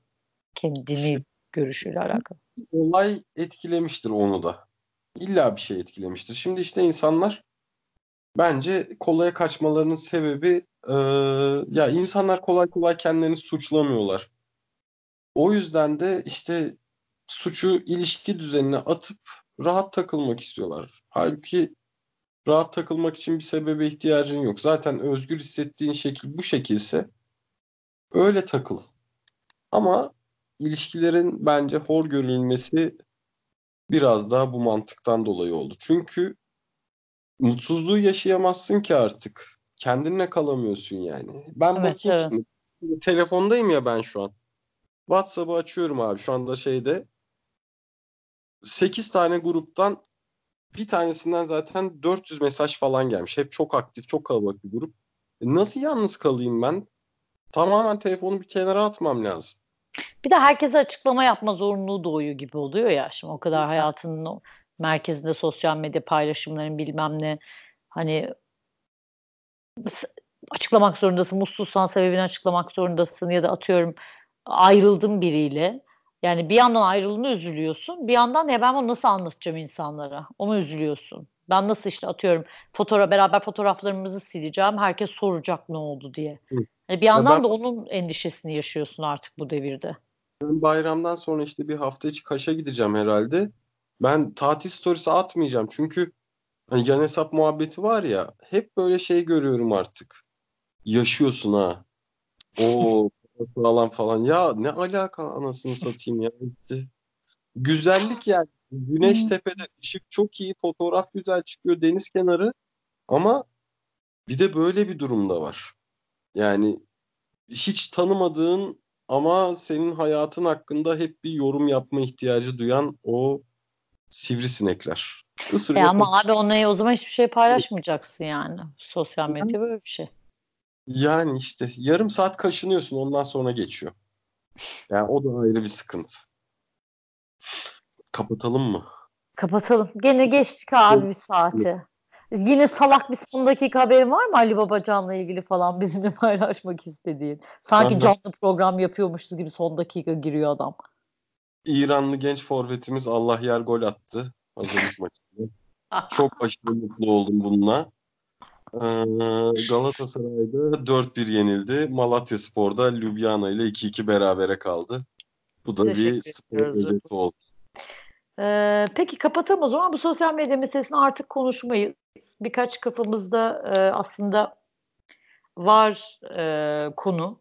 Kendini görüşüyle alakalı. Olay etkilemiştir onu da. İlla bir şey etkilemiştir. Şimdi işte insanlar bence kolaya kaçmalarının sebebi e, ya insanlar kolay kolay kendilerini suçlamıyorlar. O yüzden de işte suçu ilişki düzenine atıp rahat takılmak istiyorlar. Halbuki rahat takılmak için bir sebebe ihtiyacın yok. Zaten özgür hissettiğin şekil bu şekilse öyle takıl. Ama ilişkilerin bence hor görülmesi biraz daha bu mantıktan dolayı oldu. Çünkü mutsuzluğu yaşayamazsın ki artık. Kendinle kalamıyorsun yani. Ben evet, bakayım evet. şimdi. Telefondayım ya ben şu an. WhatsApp'ı açıyorum abi şu anda şeyde. 8 tane gruptan bir tanesinden zaten 400 mesaj falan gelmiş. Hep çok aktif, çok kalabalık bir grup. E nasıl yalnız kalayım ben? Tamamen telefonu bir kenara atmam lazım. Bir de herkese açıklama yapma zorunluluğu doğuyor gibi oluyor ya. Şimdi o kadar hayatının merkezinde sosyal medya paylaşımların bilmem ne hani açıklamak zorundasın. Mutsuzsan sebebini açıklamak zorundasın ya da atıyorum ayrıldım biriyle. Yani bir yandan ayrılığına üzülüyorsun. Bir yandan ya ben bunu nasıl anlatacağım insanlara? Ona üzülüyorsun. Ben nasıl işte atıyorum fotoğraf beraber fotoğraflarımızı sileceğim. Herkes soracak ne oldu diye. Yani bir yandan ya ben, da onun endişesini yaşıyorsun artık bu devirde. Ben bayramdan sonra işte bir hafta içi Kaş'a gideceğim herhalde. Ben tatil storiesi atmayacağım. Çünkü hani yan hesap muhabbeti var ya hep böyle şey görüyorum artık. Yaşıyorsun ha. O falan falan. Ya ne alaka anasını satayım ya. Güzellik yani. Güneş tepede ışık çok iyi. Fotoğraf güzel çıkıyor. Deniz kenarı. Ama bir de böyle bir durumda var. Yani hiç tanımadığın ama senin hayatın hakkında hep bir yorum yapma ihtiyacı duyan o sivrisinekler. Isır e ama abi onunla o zaman hiçbir şey paylaşmayacaksın yani. Sosyal medya böyle bir şey. Yani işte yarım saat kaşınıyorsun ondan sonra geçiyor. Yani o da ayrı bir sıkıntı. Kapatalım mı? Kapatalım. Gene geçtik abi bir saati. Yine salak bir son dakika haberin var mı Ali Babacan'la ilgili falan bizimle paylaşmak istediğin? Sanki Anladım. canlı program yapıyormuşuz gibi son dakika giriyor adam. İranlı genç forvetimiz Allah yer gol attı hazırlık maçında. Çok aşırı mutlu oldum bununla. Ee, Galatasaray'da 4-1 yenildi. Malatya Spor'da Ljubljana ile 2-2 berabere kaldı. Bu da bir spor özeti oldu. Ee, peki kapatalım o zaman bu sosyal medya meselesini artık konuşmayı birkaç kafamızda e, aslında var e, konu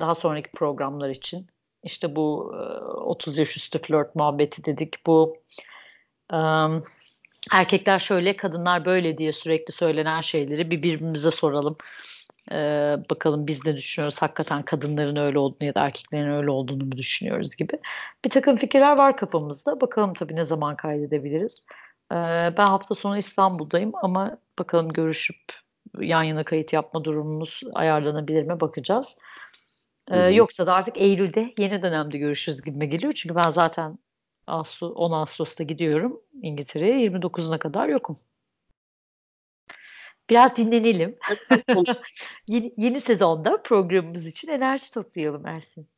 daha sonraki programlar için. İşte bu e, 30 yaş üstü flört muhabbeti dedik. Bu e, erkekler şöyle, kadınlar böyle diye sürekli söylenen şeyleri bir birbirimize soralım. Ee, bakalım biz ne düşünüyoruz? Hakikaten kadınların öyle olduğunu ya da erkeklerin öyle olduğunu mu düşünüyoruz gibi. Bir takım fikirler var kafamızda. Bakalım tabii ne zaman kaydedebiliriz. Ee, ben hafta sonu İstanbul'dayım ama bakalım görüşüp yan yana kayıt yapma durumumuz ayarlanabilir mi bakacağız. Ee, yoksa da artık Eylül'de yeni dönemde görüşürüz gibi geliyor. Çünkü ben zaten 10 Ağustos'ta gidiyorum İngiltere'ye. 29'una kadar yokum. Biraz dinlenelim. yeni, yeni sezonda programımız için enerji toplayalım Ersin.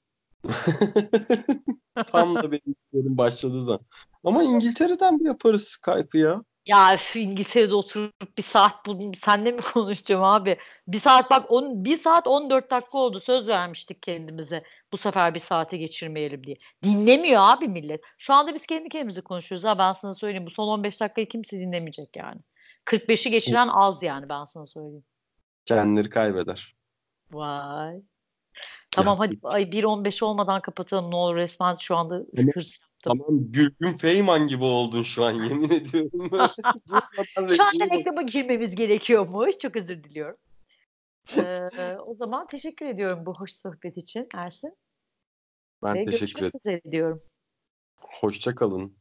Tam da benim işlerim başladı da. Ama İngiltere'den de yaparız Skype'ı ya. Ya şu İngiltere'de oturup bir saat bunu senle mi konuşacağım abi? Bir saat bak on, bir saat 14 dakika oldu söz vermiştik kendimize. Bu sefer bir saate geçirmeyelim diye. Dinlemiyor abi millet. Şu anda biz kendi kendimize konuşuyoruz ha ben sana söyleyeyim. Bu son 15 dakikayı kimse dinlemeyecek yani. 45'i geçiren az yani ben sana söyleyeyim. Kendileri kaybeder. Vay. Tamam ya. hadi ay 1.15 olmadan kapatalım ne olur resmen şu anda hırs Tamam Gülgün Feyman gibi oldun şu an yemin ediyorum. şu anda reklama girmemiz gerekiyormuş. Çok özür diliyorum. ee, o zaman teşekkür ediyorum bu hoş sohbet için Ersin. Ben Ve teşekkür ederim. üzere diyorum. Hoşça kalın.